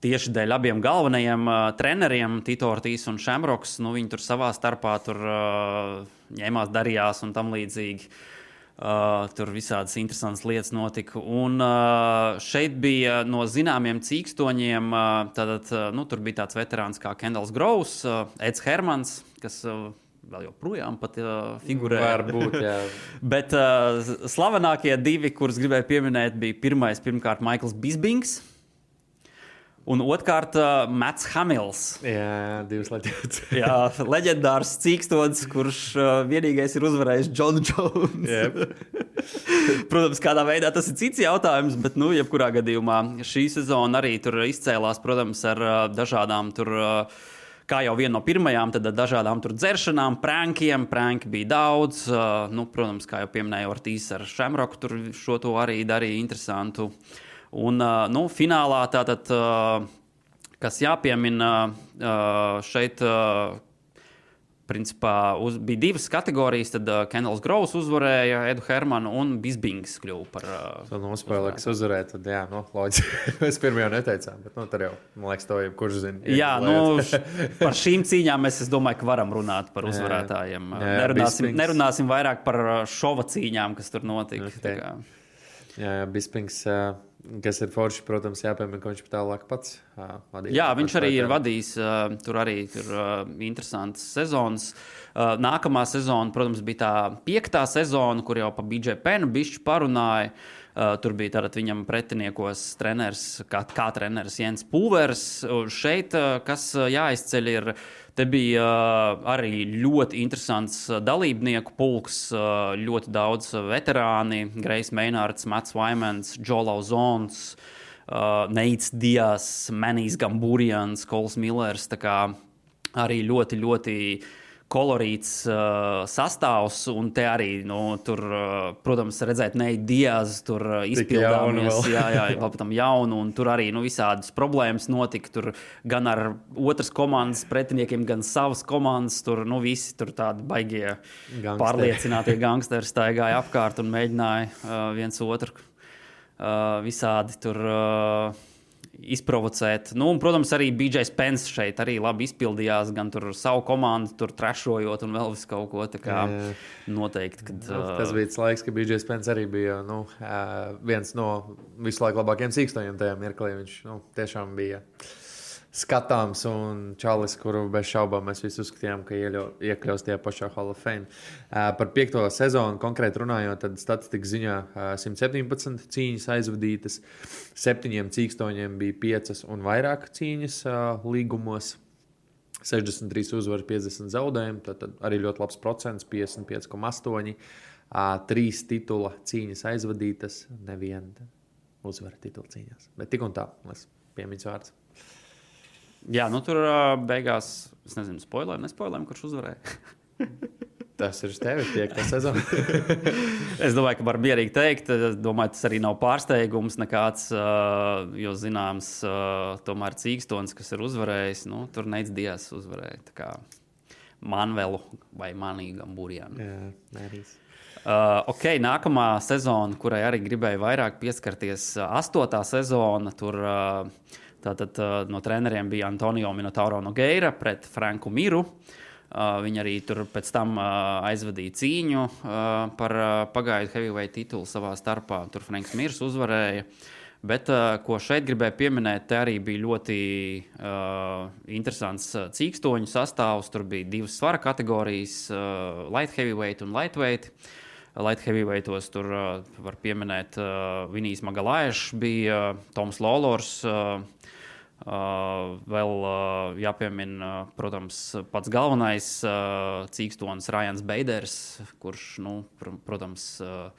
tieši dēļ abiem galvenajiem uh, treneriem, Tito Ortiz un Šemroks, nu, viņi tur savā starpā tur, uh, ņēmās, darījās un tam līdzīgi. Uh, tur visādas interesantas lietas notika. Un uh, šeit bija no zināmiem cīkstoņiem, uh, tātad, uh, nu, tur bija tāds veterāns kā Kendalls Groves, uh, Eds Hermans, kas uh, vēl joprojām pat, uh, figurē. Varbūt, jā. Bet uh, slavenākie divi, kurus gribēju pieminēt, bija pirmais, pirmkārt, Maikls Bisbings. Un otrkārt, uh, Mats Hamils. Jā, divas leģendas. Jā, leģendārs cīkstonis, kurš uh, vienīgais ir uzvarējis Džonu Jones. Yep. Protams, kādā veidā tas ir cits jautājums, bet, nu, jebkurā gadījumā šī sezona arī tur izcēlās, protams, ar uh, dažādām tur. Uh, Kā jau viena no pirmajām, tad dažādām tur dzeršanām, prankiem. Pranki bija daudz. Nu, protams, kā jau pieminēja Ortiz ar Šemroku, tur šo to arī darīja interesantu. Un nu, finālā tātad, kas jāpiemina šeit. Uh, Principā uz, bija divas kategorijas. Tad uh, Kendalls Groves uzvarēja Edu Hermanu un Bisbings kļuva par. Uh, Tā nospēlē, kas uzvarēja, tad jā, nu, loģiski. Mēs pirmie jau neteicām, bet, nu, tad jau, man liekas, to jebkurš zina. Jā, nu, par šīm cīņām mēs, es domāju, ka varam runāt par uzvarētājiem. Jā, jā, nerunāsim, Bispings. nerunāsim vairāk par uh, šova cīņām, kas tur notika. Ok. Tā kā- Jā, jā Bispings, ā, kas ir forši, protams, jāpiemina, ka viņš tālāk pats uh, vadīt. Jā, viņš arī ir vadījis uh, tur arī tur, uh, interesantas sezonas. Uh, nākamā sezona, protams, bija tā piektā sezona, kur jau pa BJ Penu bišķi parunāja. Uh, tur bija tātad viņam pretiniekos treneris, kā, kā treneris Jens Pūvers. Šeit, uh, kas jāizceļ, ir Te bija uh, arī ļoti interesants uh, dalībnieku pulks, uh, ļoti daudz uh, veterāni. Grejs Meinārds, Mats Vaimans, Džo Lauzons, uh, Neits Dijas, Manijs Gambūrijans, Kols Millers. Arī ļoti, ļoti kolorīts uh, sastāvs, un te arī, nu, tur, uh, protams, redzēt Neitu Dijas, tur uh, izpildāmies, jā, jā, vēl pēc tam jaunu, un tur arī nu, visādas problēmas notika. Tur gan ar otras komandas pretiniekiem, gan savas komandas. Tur nu, visi tur tādi baigie Gangsteri. pārliecinātie gangsteri staigāja apkārt un mēģināja uh, viens otru uh, visādi tur. Uh, Izprovocēt. Nu, un, protams, arī BJ Spence šeit arī labi izpildījās, gan tur savu komandu, tur trešojot un vēl visu kaut ko tādu. Noteikti, kad, Nu, tas bija tas laiks, kad BJ Spence arī bija nu, viens no visu laiku labākajiem sīkstojiem tajā mirklī. Viņš nu, tiešām bija skatāms un čalis, kuru bez šaubām mēs visi uzskatījām, ka ieļo- iekļaus tajā pašā Hall of Fame. Ā, Par piekto sezonu konkrēti runājot, tad statistikas ziņā ā, 117 cīņas aizvadītas, septiņiem cīkstoņiem bija piecas un vairāk cīņas ā, līgumos. 63 uzvaras, 50 zaudējumi. Tad, tad arī ļoti labs procents, 55,8. Trīs titula cīņas aizvadītas, neviena uzvara titula cīņās. Bet tik un tā, tas piemiņas vārds. Jā, nu tur beigās, es nezinu, spoilēm, nespoilēm, kurš uzvarēja. Tas ir tevi, piekta sezona. Es domāju, ka var mierīgi teikt, es domāju, tas arī nav pārsteigums nekāds, jo zināms, tomēr Cīkstons, kas ir uzvarējis, nu, tur neic Dijas uzvarēja. Manvelu vai Manīgam mērīs. Uh, ok, nākamā sezona, kurai arī gribēju vairāk pieskarties, astotā sezona. Tur uh, tātad, uh, no treneriem bija Antonio Minotauro Nogeira pret Franku Miru. Uh, viņi arī tur pēc tam uh, aizvadīja cīņu uh, par uh, pagaidu heavyweight titulu savā starpā. Tur Franks Mirs uzvarēja. Bet, uh, ko šeit gribēju pieminēt, te arī bija ļoti uh, interesants cīkstoņu sastāvs. Tur bija divas svara kategorijas, uh, light heavyweight un lightweight. Light heavyweightos tur uh, var pieminēt uh, Vinijas Magalājs, bija uh, Toms Lolors. Uh, Uh, vēl uh, jāpiemina, uh, protams, pats galvenais uh, cīkstonis Rājans Beiders, kurš, nu, pr protams, uh,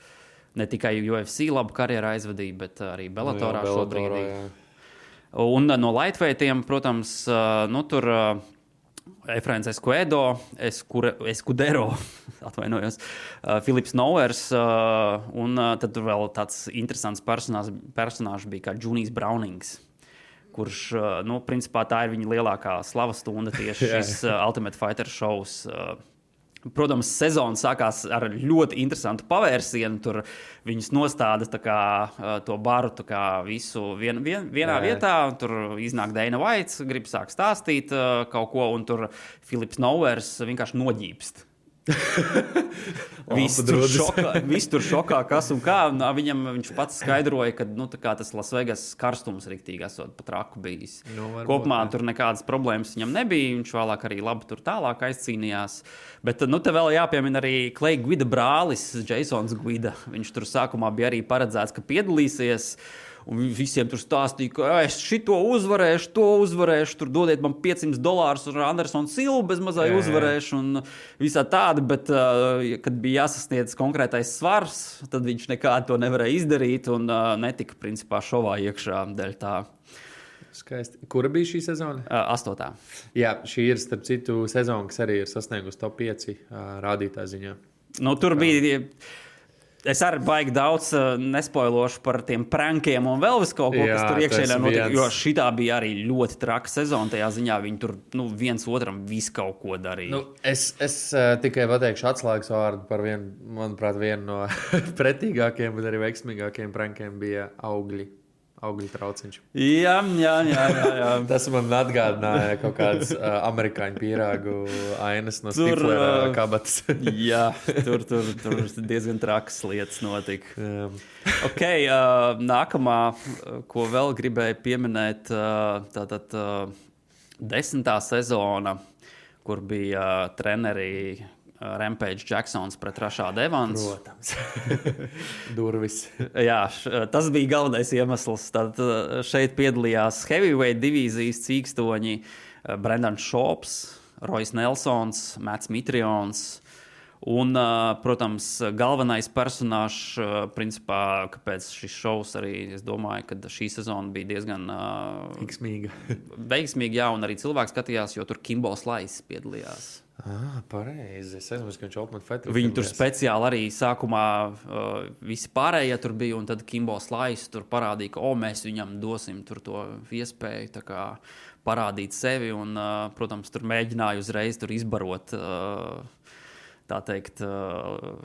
ne tikai UFC labu karjeru aizvadīja, bet arī Bellatorā Nu jā, šobrīd. Jā. Un uh, no lightweightiem, protams, uh, nu, tur uh, Efrains Eskuedo, Eskure- Eskudero, atvainojos, uh, Filips Novers, uh, un uh, tad vēl tāds interesants personāžs personāžs bija kā Junijs Brownings. Kurš, nu, principā tā ir viņa lielākā slavas stunda tieši šis Ultimate Fighter šovs. Protams, sezona sākās ar ļoti interesantu pavērsienu. Tur viņus nostāda tā kā, to baru kā visu vien, vien, vienā Jā. vietā. Tur iznāk Dana Vaits, grib sākt stāstīt kaut ko, un tur Filips Novers vienkārši noģīpst. Visi tur, šokā, visi tur šokā, kas un kā. Un, viņam viņš pats skaidroja, ka nu, tas Lasvegas karstums rīktīgi esot pat raku bijis. Nu, varbūt, Kopumā jā. tur nekādas problēmas viņam nebija. Viņš vēlāk arī labi tur tālāk aizcīnījās. Bet nu, te vēl jāpiemina arī Kleja Guida brālis, Jasons Guida. Viņš tur sākumā bija arī paredzēts, ka piedalīsies. Un visiem tur stāstīja, ka "Ā, es šito uzvarēšu, to uzvarēšu, tur dodiet man 500 dolārus, un Andersons Silva bez mazā Jā, uzvarēšu, un visā tāda. Bet, kad bija jāsasniedz konkrētais svars, tad viņš nekādu to nevarēja izdarīt, un netika principā šovā iekšā dēļ tā. Skaisti. Kura bija šī sezona? Astotā. Jā, šī ir starp citu sezona, kas arī ir sasniegusi top 5 ā, rādītāju ziņā. Nu, tur bija. Es arī baigi daudz uh, nespoilošu par tiem prankiem un vēl vis kaut ko, Jā, kas tur iekšēnē notika. viens. Jo šī bija arī ļoti traka sezona. Tajā ziņā viņi tur nu, viens otram visu kaut ko darīja. Nu, es es uh, tikai pateikšu atslēgas vārdu par vienu, manuprāt, vienu no pretīgākajiem, bet arī veiksmīgākajiem prankiem bija augļi. Augļu trauciņš. Jā, jā, jā. jā, jā. Tas man atgādināja kaut kādas uh, amerikāņu pīrāgu ainas no Tur, Stiflera ā, kabatas. jā tur, tur, tur diezgan trakas lietas notika. Jā. Okay, uh, nākamā, uh, ko vēl gribēju pieminēt, uh, tātad uh, desmitā sezona, kur bija uh, treneri uh, Rampage Jacksons pret Rašādu Evans. Protams. Durvis. Jā, š, tas bija galvenais iemesls. Tad uh, šeit piedalījās heavyweight divīzijas cīkstoņi Brendans Šops, Rojas Nelsons, Mats Mitrions. Un, protams, galvenais personāžs, principā, kāpēc šis šovs arī, es domāju, ka šī sezona bija diezgan uh, Iksmīga. veiksmīga, jā, un arī cilvēks skatījās, jo tur Kimbo Slaiss piedalījās. Ah, pareizi. Es aizmirsu, ka viņš Open Fighter. Viņi tur speciāli arī sākumā uh, visi pārējie tur bija, un tad Kimbo Slaiss tur parādīja, ka oh, mēs viņam dosim to iespēju kā, parādīt sevi. Un, uh, protams, tur mēģināja uzreiz tur izbarot. Uh, Tā teikt, uh,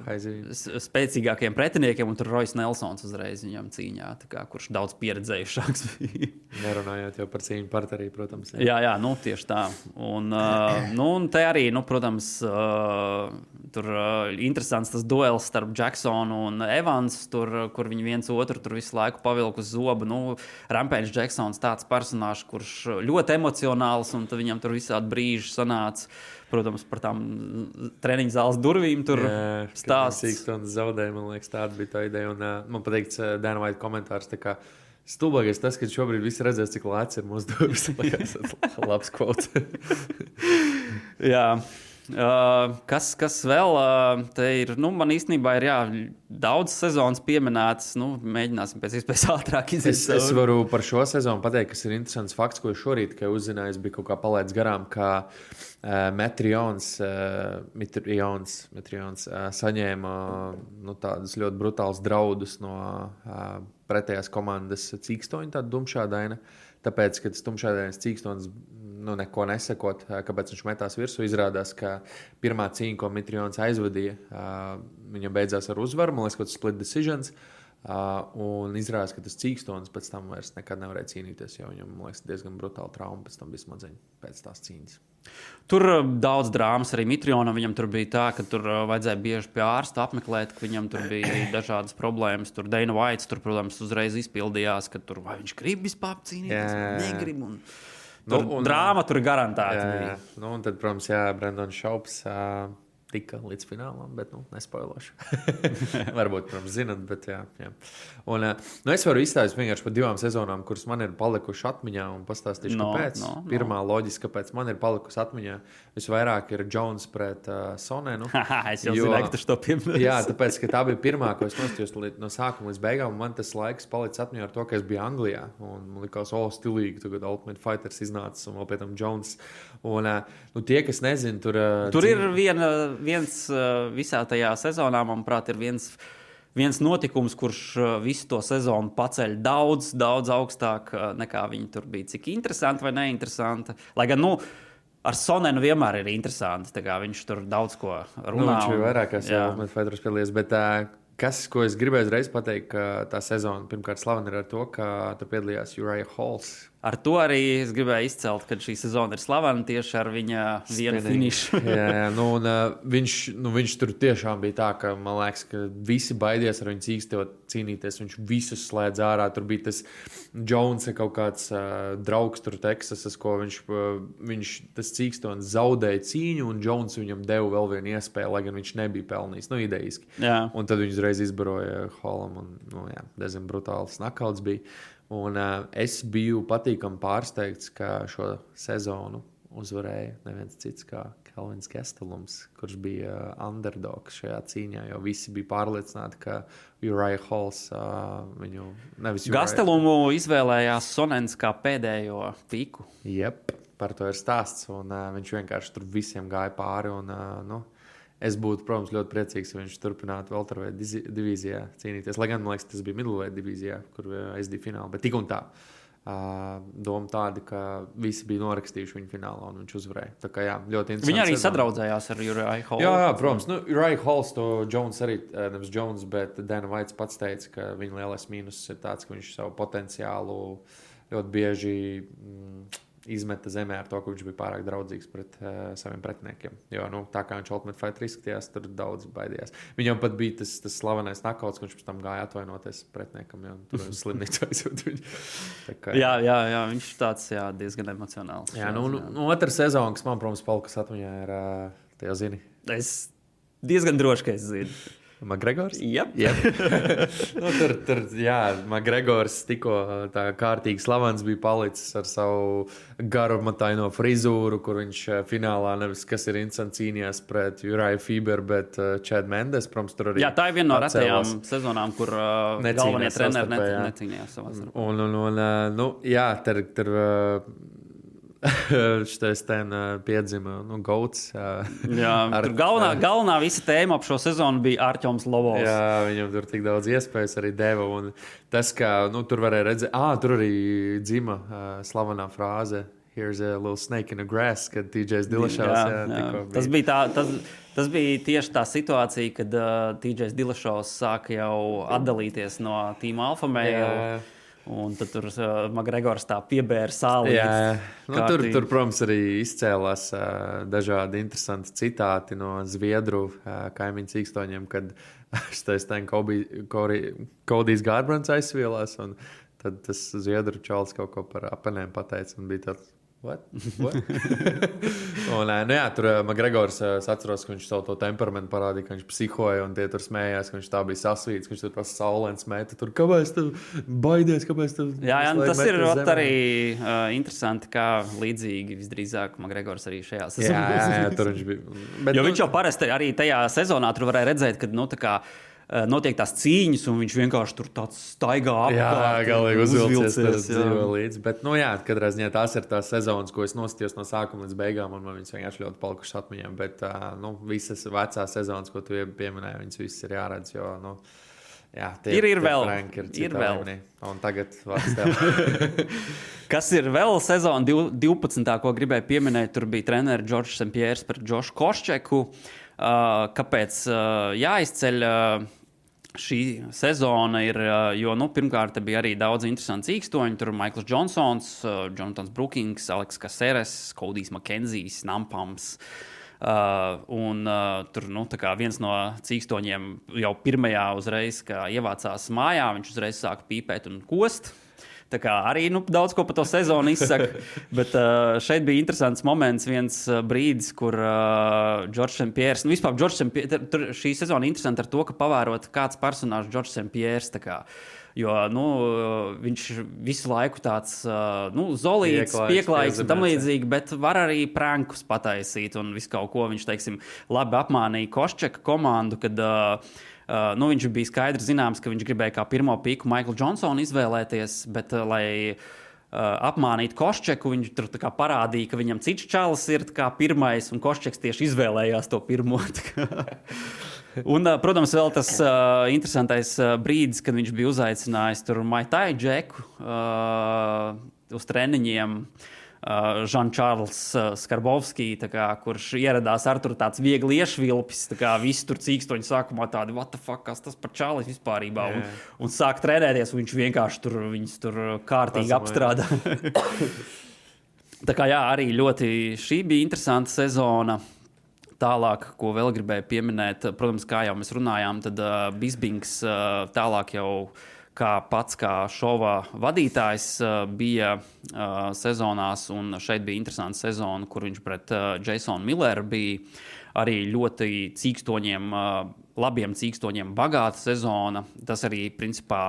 spēcīgākiem pretiniekiem, un tur Rojas Nelsons uzreiz viņam cīņā, kā, kurš daudz pieredzējušāks bija. Nerunājot jau par cīņu partnerī, protams. Jā, jā, nu, tieši tā. Un, uh, nu, un te arī, nu, protams, uh, tur uh, interesants tas duels starp Jacksonu un Evans, tur, uh, kur viņi viens otru tur visu laiku pavilku uz zobu. Nu, Rampēns Jacksons tāds personāžs, kurš ļoti emocionāls, un viņam tur visādi brīži sanāca. Protams, par tām treniņu zāles durvīm tur stāsts. Sīkstons zaudēja, man liekas, tāda bija tā ideja. Un, uh, man patīk, uh, Dēna Vaita komentārs. Stulbākais tas, ka šobrīd viss redzēs, cik lēts ir mūsu durvis. Tas ir labs kvots. Jā. Uh, kas, kas vēl uh, te ir? Nu, man īstenībā ir jā, daudz sezonas pieminētas. Nu, mēģināsim pēc iespējas ātrāk iziet. Es, es varu par šo sezonu pateikt, kas ir interesants fakts, ko šorīt uzzināju. Es biju kaut kā palaidis garām, ka uh, Metrions, uh, Mitrions, Mitrions uh, saņēma uh, nu, tādus ļoti brutālus draudus no uh, pretējās komandas cīkstoņa, tāda dumšādaina. Tāpēc, kad stumšādainas cīkstons nu, neko nesakot, kāpēc viņš metās virsū, izrādās, ka pirmā cīņa, ko Mitrions aizvadīja, ā, viņa beidzās ar uzvaru, man liekas, ka tas split decisions. Un izrādās, ka tas cīkstons pēc tam vairs nekad nevarēja cīnīties, jo viņam liekas, diezgan brutāla trauma pēc tam bija smadzeņu pēc tās cīņas. Tur daudz drāmas arī Mitrionam. Viņam tur bija tā, ka tur vajadzēja bieži pie ārsta apmeklēt, ka viņam tur bija dažādas problēmas. Tur Deina Vaits, tur, protams, uzreiz izpildījās, ka tur vai viņš grib vispār cīnīties, vai negrib. Un... Nu, un- drāma tur garantēta. Jā, jā. Nu, un tad, protams, jā, Brendons Šaups uh, tika līdz finālam, bet nu, nespoilošu. Varbūt, protams, zinat, bet jā. jā. Un, uh, nu, es varu izstāstīt vienkārši par divām sezonām, kuras man ir palikušas atmiņā, un pastāstīšu, No, kāpēc. no, no. Pirmā loģiska, kāpēc man ir palikusi atmiņā, visvairāk ir Jones pret uh, Sonenu. es jau Jo- zināju, ka tu to pieminēsi. Jā, tāpēc, ka tā bija pirmā, ko es nostājos no sākuma līdz beigām. un Man tas laiks palicis atmiņā ar to, ka es biju Anglijā. Un man liekas, o, stilīgi, tagad Ultimate Fighters iznācis un vēl pēc tam Jones. Un, uh, nu, tie, kas nezina, tur, uh, Tur ir viena, viens uh, visā tajā sezonā, manuprāt, ir viens. Viens notikums, kurš visu to sezonu paceļ daudz, daudz augstāk nekā viņi tur bija. Cik interesanti vai neinteresanti. Lai gan, nu, ar Sonenu vienmēr ir interesanti. Viņš tur daudz ko runā. Nu, viņš ir un- vairāk kā jā. Ultimate Fighters piedalījies. Bet, uh, kas, ko es gribēju uzreiz pateikt, ka tā sezona pirmkārt slavena ir ar to, ka tur piedalījās Uriah Halls. Ar to arī es gribēju izcelt, ka šī sezona ir slavena tieši ar viņa vienu Spinning. finišu. jā, jā, nu, un, uh, viņš, nu, viņš tur tiešām bija tā, ka man liekas, ka visi baidījās ar viņu cīkstot, cīnīties. Viņš visus slēdz ārā. Tur bija tas Jones, kaut kāds uh, draugs tur Teksasas, ko viņš, uh, viņš tas cīkstons zaudēja cīņu, un Jones viņam deva vēl vienu iespēju, lai gan viņš nebija pelnījis. Nu, idejiski. Jā. Un tad viņš uzreiz izbaroja Holam, un nu, jā, diezgan brutāls nakauts bija. Un, uh, es biju patīkami pārsteigts, ka šo sezonu uzvarēja neviens cits kā Kalvins Kestelums, kurš bija uh, underdogs šajā cīņā. Jo visi bija pārliecināti, ka Uriah Halls uh, viņu nevis Uriah- Gastelumu izvēlējās Sonens kā pēdējo piku. Jep, par to ir stāsts. Un, uh, viņš vienkārši tur visiem gāja pāri. Un, uh, nu, es būtu, protams, ļoti priecīgs, ja viņš turpinātu tur divīzijā cīnīties. Lai gan, man liekas, tas bija middleweight divīzijā, kur es biju finālā. Bet tik un tā. Uh, doma tāda, ka visi bija norakstījuši viņu finālā un viņš uzvarēja. Tā kā jā, ļoti interesanti. Viņi arī sezona. sadraudzējās ar Juraju Holu. Jā, jā, protams. Nu, Rai Hols to Jones arī, eh, nevis Jones, bet Dana Vaits pats teica, ka viņa lielais mīnus ir tāds, ka viņš savu potenciālu ļoti bieži mm, izmeta zemē ar to, ka viņš bija pārāk draudzīgs pret uh, saviem pretiniekiem. Jo, nu, tā kā viņš Ultimate Fighter izskatījās, tur daudz baidījās. Viņam pat bija tas, tas slavenais nakauts, ka viņš pēc tam gāja atvainoties pretiniekam, jo tur bija slimnīca aizjūt viņu. Kā, Jā, jā, jā, viņš tāds jā, diezgan emocionāls. jā nu, nu, nu, otra sezona, kas man, protams, palikas atmiņā, ir, uh, tie jau zini, Es diezgan droši, ka es zinu. Makgregors. Yep. Yep. nu, tur, tur, jā, Makgregors tikko tā kārtīgi slavens bija palicis ar savu garumataino frizūru, kur viņš eh, finālā nevis kas ir interesants cīnījās pret Juraju Fiberu, bet Čēdu Mendes. Protams, tur arī Jā, tā ir viena no retajām sezonām, kur uh, galvenie treneri jā. necīnījās savā starpā. Un, un, un nu, jā, tur, tur šis uh, piedzima nu, gauts. Jā, Ar- galvenā, galvenā visa tēma ap šo sezonu bija Arčuns Lovovs. Jā, viņam tur tik daudz iespējas arī deva. Un tas, ka nu, tur varēja redzēt, ah, tur arī dzima uh, slavenā frāze. Here's a little snake in the grass, kad TJs Dilšās. Jā, jā, jā. tikko Tas, bija. bija tā, tas, tas bija tieši tā situācija, kad uh, TJs Dilšovs sāka jau atdalīties no Tīma Alfa Jā, Mēja. Un tad tur uh, Makgregors tā piebēra sāli. Jā, nu, tur, tur, protams, arī izcēlās uh, dažādi interesanti citāti no Zviedru uh, kaimiņu cīkstoņiem, kad ten Kodijs Gārbrants aizsvielās. Tad tas Zviedru čalis kaut ko par apenēm pateica un bija tāds. What? What? un, ē, nu jā, tur ē, Makgregors ē, es atceros, ka viņš savu to temperamentu parādīja, ka viņš psihoja un tie tur smējās, ka viņš tā bija sasvīts, ka viņš tur tas saulēns meta. Tur kāpēc tu baidies, kāpēc tu. Jā, jā nu, tas ir zemē? arī uh, interesanti, kā līdzīgi visdrīzāk Makgregors arī šajā Jā, sezonā. jā, jā, tur viņš bija. Bet, Jo nu, viņš jau parasti arī tajā sezonā tur varēja redzēt, ka nu, tā kā, notiek tās cīņas, un viņš vienkārši tur tāds staigā apkārt. Jā, galīgi uzvilcies, tas dzīvo līdzi. Bet, nu jā, katrā ziņā tās ir tās sezonas, ko es nostījos no sākuma līdz beigām, un man viņas vienkārši ļoti palikušas atmiņā. Bet, ā, nu, visas vecās sezonas, ko tu pieminēji, viņas visas ir jāredz, jo, nu, jā, tie Ir- ir tie vēl. Ir citā vēl. līmenī. Un tagad. Kas ir vēl sezona div- 12. ko gribēju pieminēt, tur bija treneris Džordžs Sempjērs par Džošu Koščeku. Uh, kāpēc uh, jāizceļ uh, šī sezona? Ir, uh, jo, nu, pirmkārt, bija arī daudz interesantu cīkstoņu. Tur bija Maikls Džonsons, uh, Jonatans Brookings, Aleks Kaseres, Kodijs Makenzijs, Nampams. Uh, un uh, tur nu, viens no cīkstoņiem jau pirmajā uzreiz, kad ievācās mājā, viņš uzreiz sāka pīpēt un kost. Tā kā arī nu, daudz ko par to sezonu izsaka. Bet uh, šeit bija interesants moments, viens uh, brīdis, kur uh, Džordžs Pierce, nu vispār Džordžs Pierce, šī sezona ir interesanta ar to, ka pavērot kāds personāžs Džordžs Pierce. Jo nu, viņš visu laiku tāds uh, nu, zolīts, Pieklājīgs, pieklājīgs un tam līdzīgi, bet var arī prankus pataisīt un visu kaut ko. Viņš, teiksim, labi apmānīja Koščeka komandu, kad uh, Uh, nu, viņš bija skaidrs, zināms, ka viņš gribēja kā pirmo piku Maiklu Džonsonu izvēlēties, bet, uh, lai uh, apmānītu Koščeku, viņš tur parādīja, ka viņam cits čalis ir pirmais, un Koščeks tieši izvēlējās to pirmo. Un, uh, protams, vēl tas uh, interesantais uh, brīdis, kad viņš bija uzaicinājis Maitai Džeku uh, uz treniņiem. Uh, Žančārls uh, Skarbovskis, kurš ieradās ar tur tāds viegli iešvilpis, tā kā visi tur cīkstoņi sākumā tādi, what the fuck, kas tas par čālis vispār, un, Jā. un sāk trenēties, un viņš vienkārši tur, tur kārtīgi apstrādā. tā kā jā, arī ļoti šī bija interesanta sezona. Tālāk, ko vēl gribēju pieminēt, protams, kā jau mēs runājām, tad uh, Bisbings uh, tālāk jau kā pats kā šova vadītājs uh, bija uh, sezonās, un šeit bija interesanta sezona, kur viņš pret uh, Jasonu Milleru bija arī ļoti cīkstoņiem, uh, labiem cīkstoņiem bagāta sezona. Tas arī principā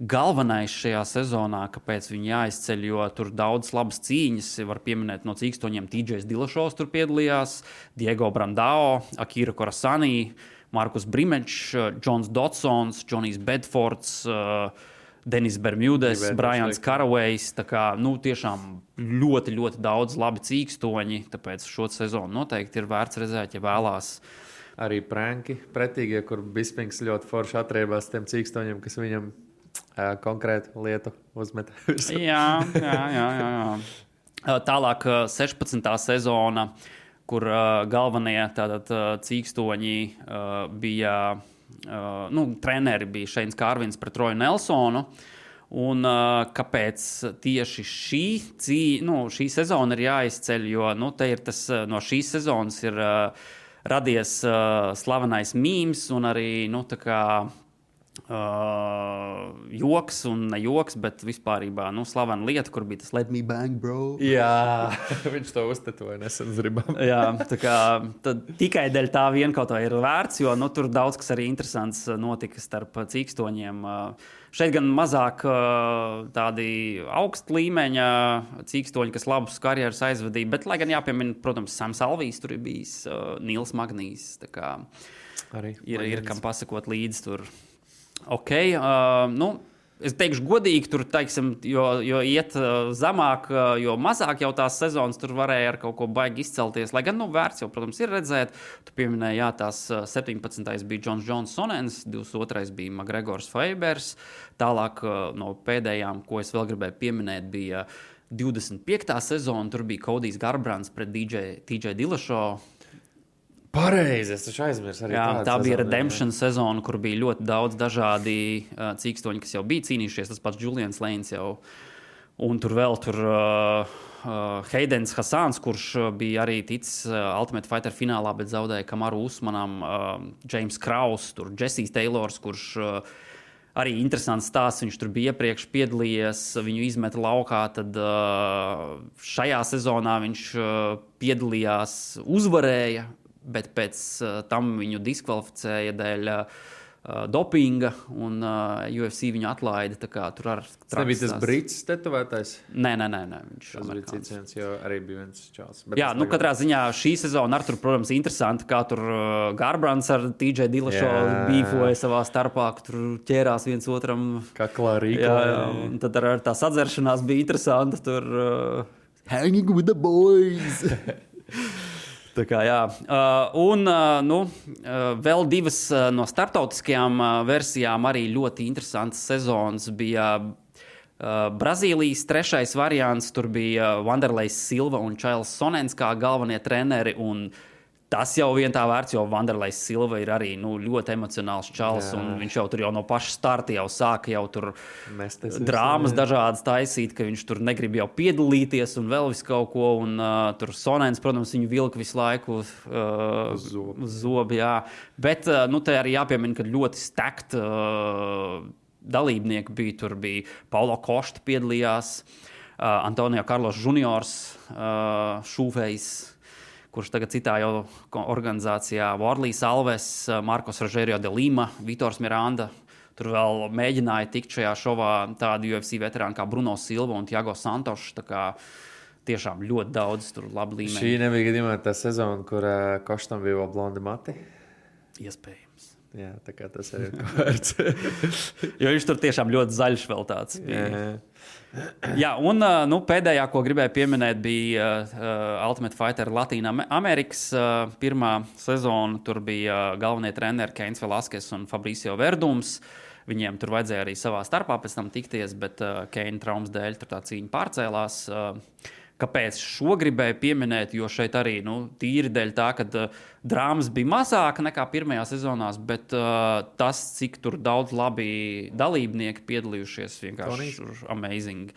galvenais šajā sezonā, kāpēc viņi jāizceļ, jo tur daudz labas cīņas. Var pieminēt no cīkstoņiem TJs Dilšovs tur piedalījās, Diego Brandao, Akira Korasani, Markus Brimečs, Džons Dotsons, Džonijs Bedfords. Uh, Denis Bermudes, Brians kā nu, tiešām ļoti, ļoti daudz labi cīkstoņi. Tāpēc šo sezonu noteikti ir vērts redzēt, ja vēlās. arī pranki pretīgie, kur Bispings ļoti forši atriebās tiem cīkstoņiem, kas viņam uh, konkrētu lietu uzmet. jā, jā, jā, jā, jā. Uh, Tālāk, uh, 16. sezona, kur uh, galvenie tātad, uh, cīkstoņi uh, bija, uh, nu, treneri bija Šeins Kārvins pret Roju Nelsonu. Un, uh, kāpēc tieši šī, cī, nu, šī sezona ir jāizceļ? Jo nu, tas, no šīs sezonas ir uh, radies uh, slavenais mīmīms un arī nu, kā Uh, joks un ne joks, bet vispār nu, slavena lieta, kur bija tas Let me bang, bro. Jā, viņš to uztetoja nesen zribam. Jā, tā kā tikai dēļ tā vien kaut kā ir vērts, jo nu, tur daudz kas arī interesants notika starp cīkstoņiem. Šeit gan mazāk tādi augsta līmeņa cīkstoņi, kas labus karjeras aizvadīja, bet, lai gan jāpiemina, protams, Sams Alvīs tur ir bijis, Nils Magnīs. Arī ir, ir kam pasakot līdzi tur. Ok, uh, nu, Es teikšu, godīgi, tur, teiksim, jo, jo iet uh, zemāk, uh, jo mazāk jau tās sezonas tur varēja ar kaut ko baigi izcelties. Lai gan, nu, vērts jau, protams, ir redzēt, tu pieminēji, jā, tās uh, 17. bija Džons Johnsons, 22. bija Magregors Fabers. Tālāk uh, no pēdējām, ko es vēl gribēju pieminēt, bija 25. sezona. Tur bija Kodijs Garbrands pret DJ, DJ Dilašo. Pareizi, es aizmirsu arī. Jā, tā bija redemption jā. sezona, kur bija ļoti daudz dažādi uh, cīkstoņi, kas jau bija cīnījušies. Tas pats Julians Lēns jau. Un tur vēl tur uh, uh, Heidens Hasans, kurš bija arī ticis uh, Ultimate Fighter finālā, bet zaudēja Kamaru Usmanam, uh, James Kraus, tur Jessijs Taylors, kurš uh, arī interesants stāsts. Viņš tur bija iepriekš piedalījies, viņu izmeta laukā. Tad šajā sezonā viņš piedalījās, uzvarēja bet pēc uh, tam viņu diskvalificēja dēļ uh, dopinga, un uh, UFC viņu atlaida. Tur ar tas nebija tas brīdis, tetovētais. Nē, nē, nē, nē viņš tas bija cits viens, jo arī bija viens čels. Jā, nu, tagad... katrā ziņā šī sezona ar tur, protams, interesanti, kā tur uh, Garbrands ar TJ Dilašo bīfoja savā starpā, tur ķērās viens otram. Kā klārīgi. Jā, jā, un tad ar, ar tā sadzeršanās bija interesanti. Tur uh, hanging with the boys. Tā kā, jā. uh, un uh, nu, uh, vēl divas uh, no starptautiskajām uh, versijām arī ļoti interesantas sezonas bija. Uh, Brazīlijas trešais variants, tur bija Vanderlejs Silva un Čails Sonens kā galvenie treneri. Un, uh, Tas jau vien tā vērts, jo Vanderlejs Silva ir arī nu, ļoti emocionāls čels. Viņš jau tur jau no paša starta jau sāka jau tur Mesties drāmas jā. dažādas taisīt, ka viņš tur negrib jau piedalīties un vēl visu kaut ko. Un, uh, tur Sonēns, protams, viņu vilka visu laiku uh, uz zobu. zobu jā. Bet uh, nu, te arī jāpiemina, ka ļoti stekti uh, dalībnieki bija. Tur bija Paulo Košta piedalījās, uh, Antonio Karlos Juniors, uh, Šūvejs kurš tagad citā jau organizācijā Vorlīs Alves, Markos Rožērio de Lima, Vitors Miranda. Tur vēl mēģināja tikt šajā šovā tādu UFC veterānu kā Bruno Silva un Tiago Santošs. Tiešām ļoti daudz tur labi līmeņi. Šī nebija gadījumā tā sezona, kur uh, Koštam bija vēl blondi mati. Iespējams. Jā, tā kā tas arī ir vērts. jo viņš tur tiešām ļoti zaļš vēl tāds. Bija. Jā, jā. Jā, un nu, pēdējā, ko gribēju pieminēt, bija uh, Ultimate Fighter Latvijas Amerikas uh, pirmā sezona. Tur bija uh, galvenie treneri Keins Velaskes un Fabricio Verdums. Viņiem tur vajadzēja arī savā starpā pēc tam tikties, bet uh, Keina traumas dēļ tā cīņa pārcēlās. Uh, Kāpēc šo gribēju pieminēt? Jo šeit arī nu, tīri dēļ tā, ka uh, drāmas bija mazāka nekā pirmajā sezonā, bet uh, tas, cik daudz labi dalībnieki piedalījušies, vienkārši amazing.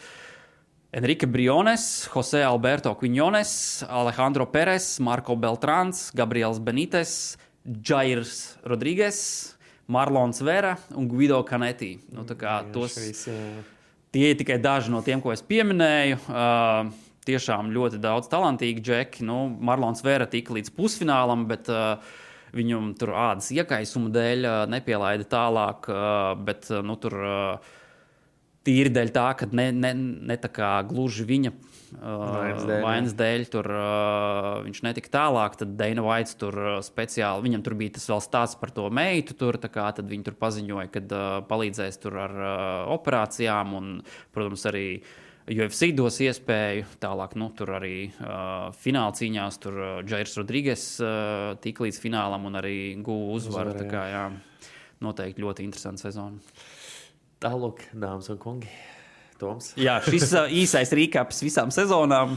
Enrique Briones, Jose Alberto Quiñones, Alejandro Perez, Marko Beltrāns, Gabriels Benites, Jairs Rodrīgas, Marlons Vera un Guido Canetti. Nu, tos, tie ir tikai daži no tiem, ko es pieminēju. Uh, tiešām ļoti daudz talantīgi džeki. Nu, Marlons Vēra tika līdz pusfinālam, bet uh, viņam tur ādas iekaisuma dēļ uh, nepielaida tālāk. Uh, bet uh, nu, tur uh, tīri dēļ tā, ka ne, ne, ne tā kā gluži viņa. Uh, vainas dēļ tur, uh, viņš netika tālāk. Tad Dana Vaits tur uh, speciāli, viņam tur bija tas vēl stāsts par to meitu. Tur, kā, tad viņi tur paziņoja, ka uh, palīdzēs tur ar uh, operācijām un, protams, arī uh, UFC dos iespēju. Tālāk, nu, tur arī uh, fināla cīņās, tur uh, Jairs Rodrīgas uh, tika līdz finālam un arī guva uzvaru. Tā kā, jā, noteikti ļoti interesanta sezona. Tālāk, dāmas un kungi. Toms. Jā, šis uh, īsais rīkāps visām sezonām.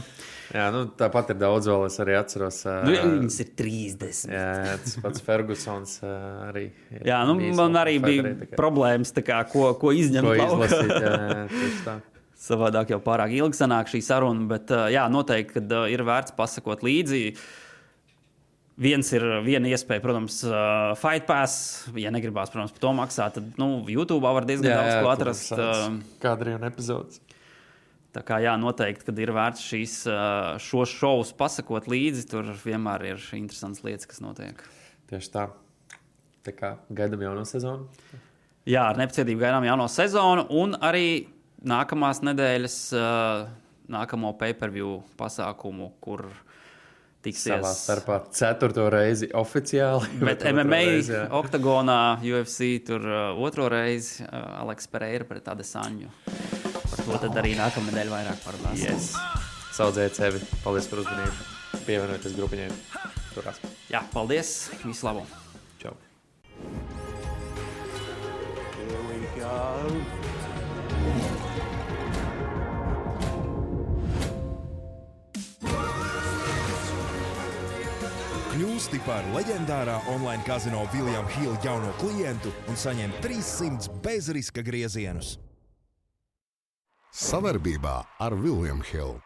Jā, nu, tāpat ir daudz vēl. Es arī atceros. Uh, Nu, viņas ir 30. jā, tas pats Fergusons uh, arī. Jā, nu, man arī bija tā kā- problēmas, tā kā, ko, ko izņemt laukā. izlasīt? Jā, jā. Savādāk jau pārāk ilgi sanāk šī saruna, bet jā, noteikti kad, ir vērts pasakot līdzi. Viens ir viena iespēja, protams, fight pass. Ja negribās, protams, par to maksāt, tad nu, YouTube var diezgan daudz ko atrast. Kāda ir epizodes? tā kā jā, noteikti, kad ir vērts šīs, šos šovus pasakot līdzi, tur vienmēr ir interesants lietas, kas notiek. Tieši tā. Tā kā gaidām jauno sezonu. Jā, ar nepacietību gaidām jauno sezonu un arī nākamās nedēļas, uh, nākamo pay-per-view pasākumu, kur tiksies. Savā starpā ceturto reizi oficiāli. Bet MMA, reizi, jā. Oktagonā, UFC tur uh, otro reizi uh, Aleks Pereira pret Adesaņu. Par to tad arī nākamā nedēļa vairāk parunāsim. Yes. Saudzēt sevi. Paldies par uzmanību. Pievienojieties grupiņai. Turās. Jā, paldies! Visu labu! Čau. Kļūsti par leģendārā online kazino Viljama Hila jauno klientu un saņem 300 bezriska griezienus. Savarbībā ar William Hill.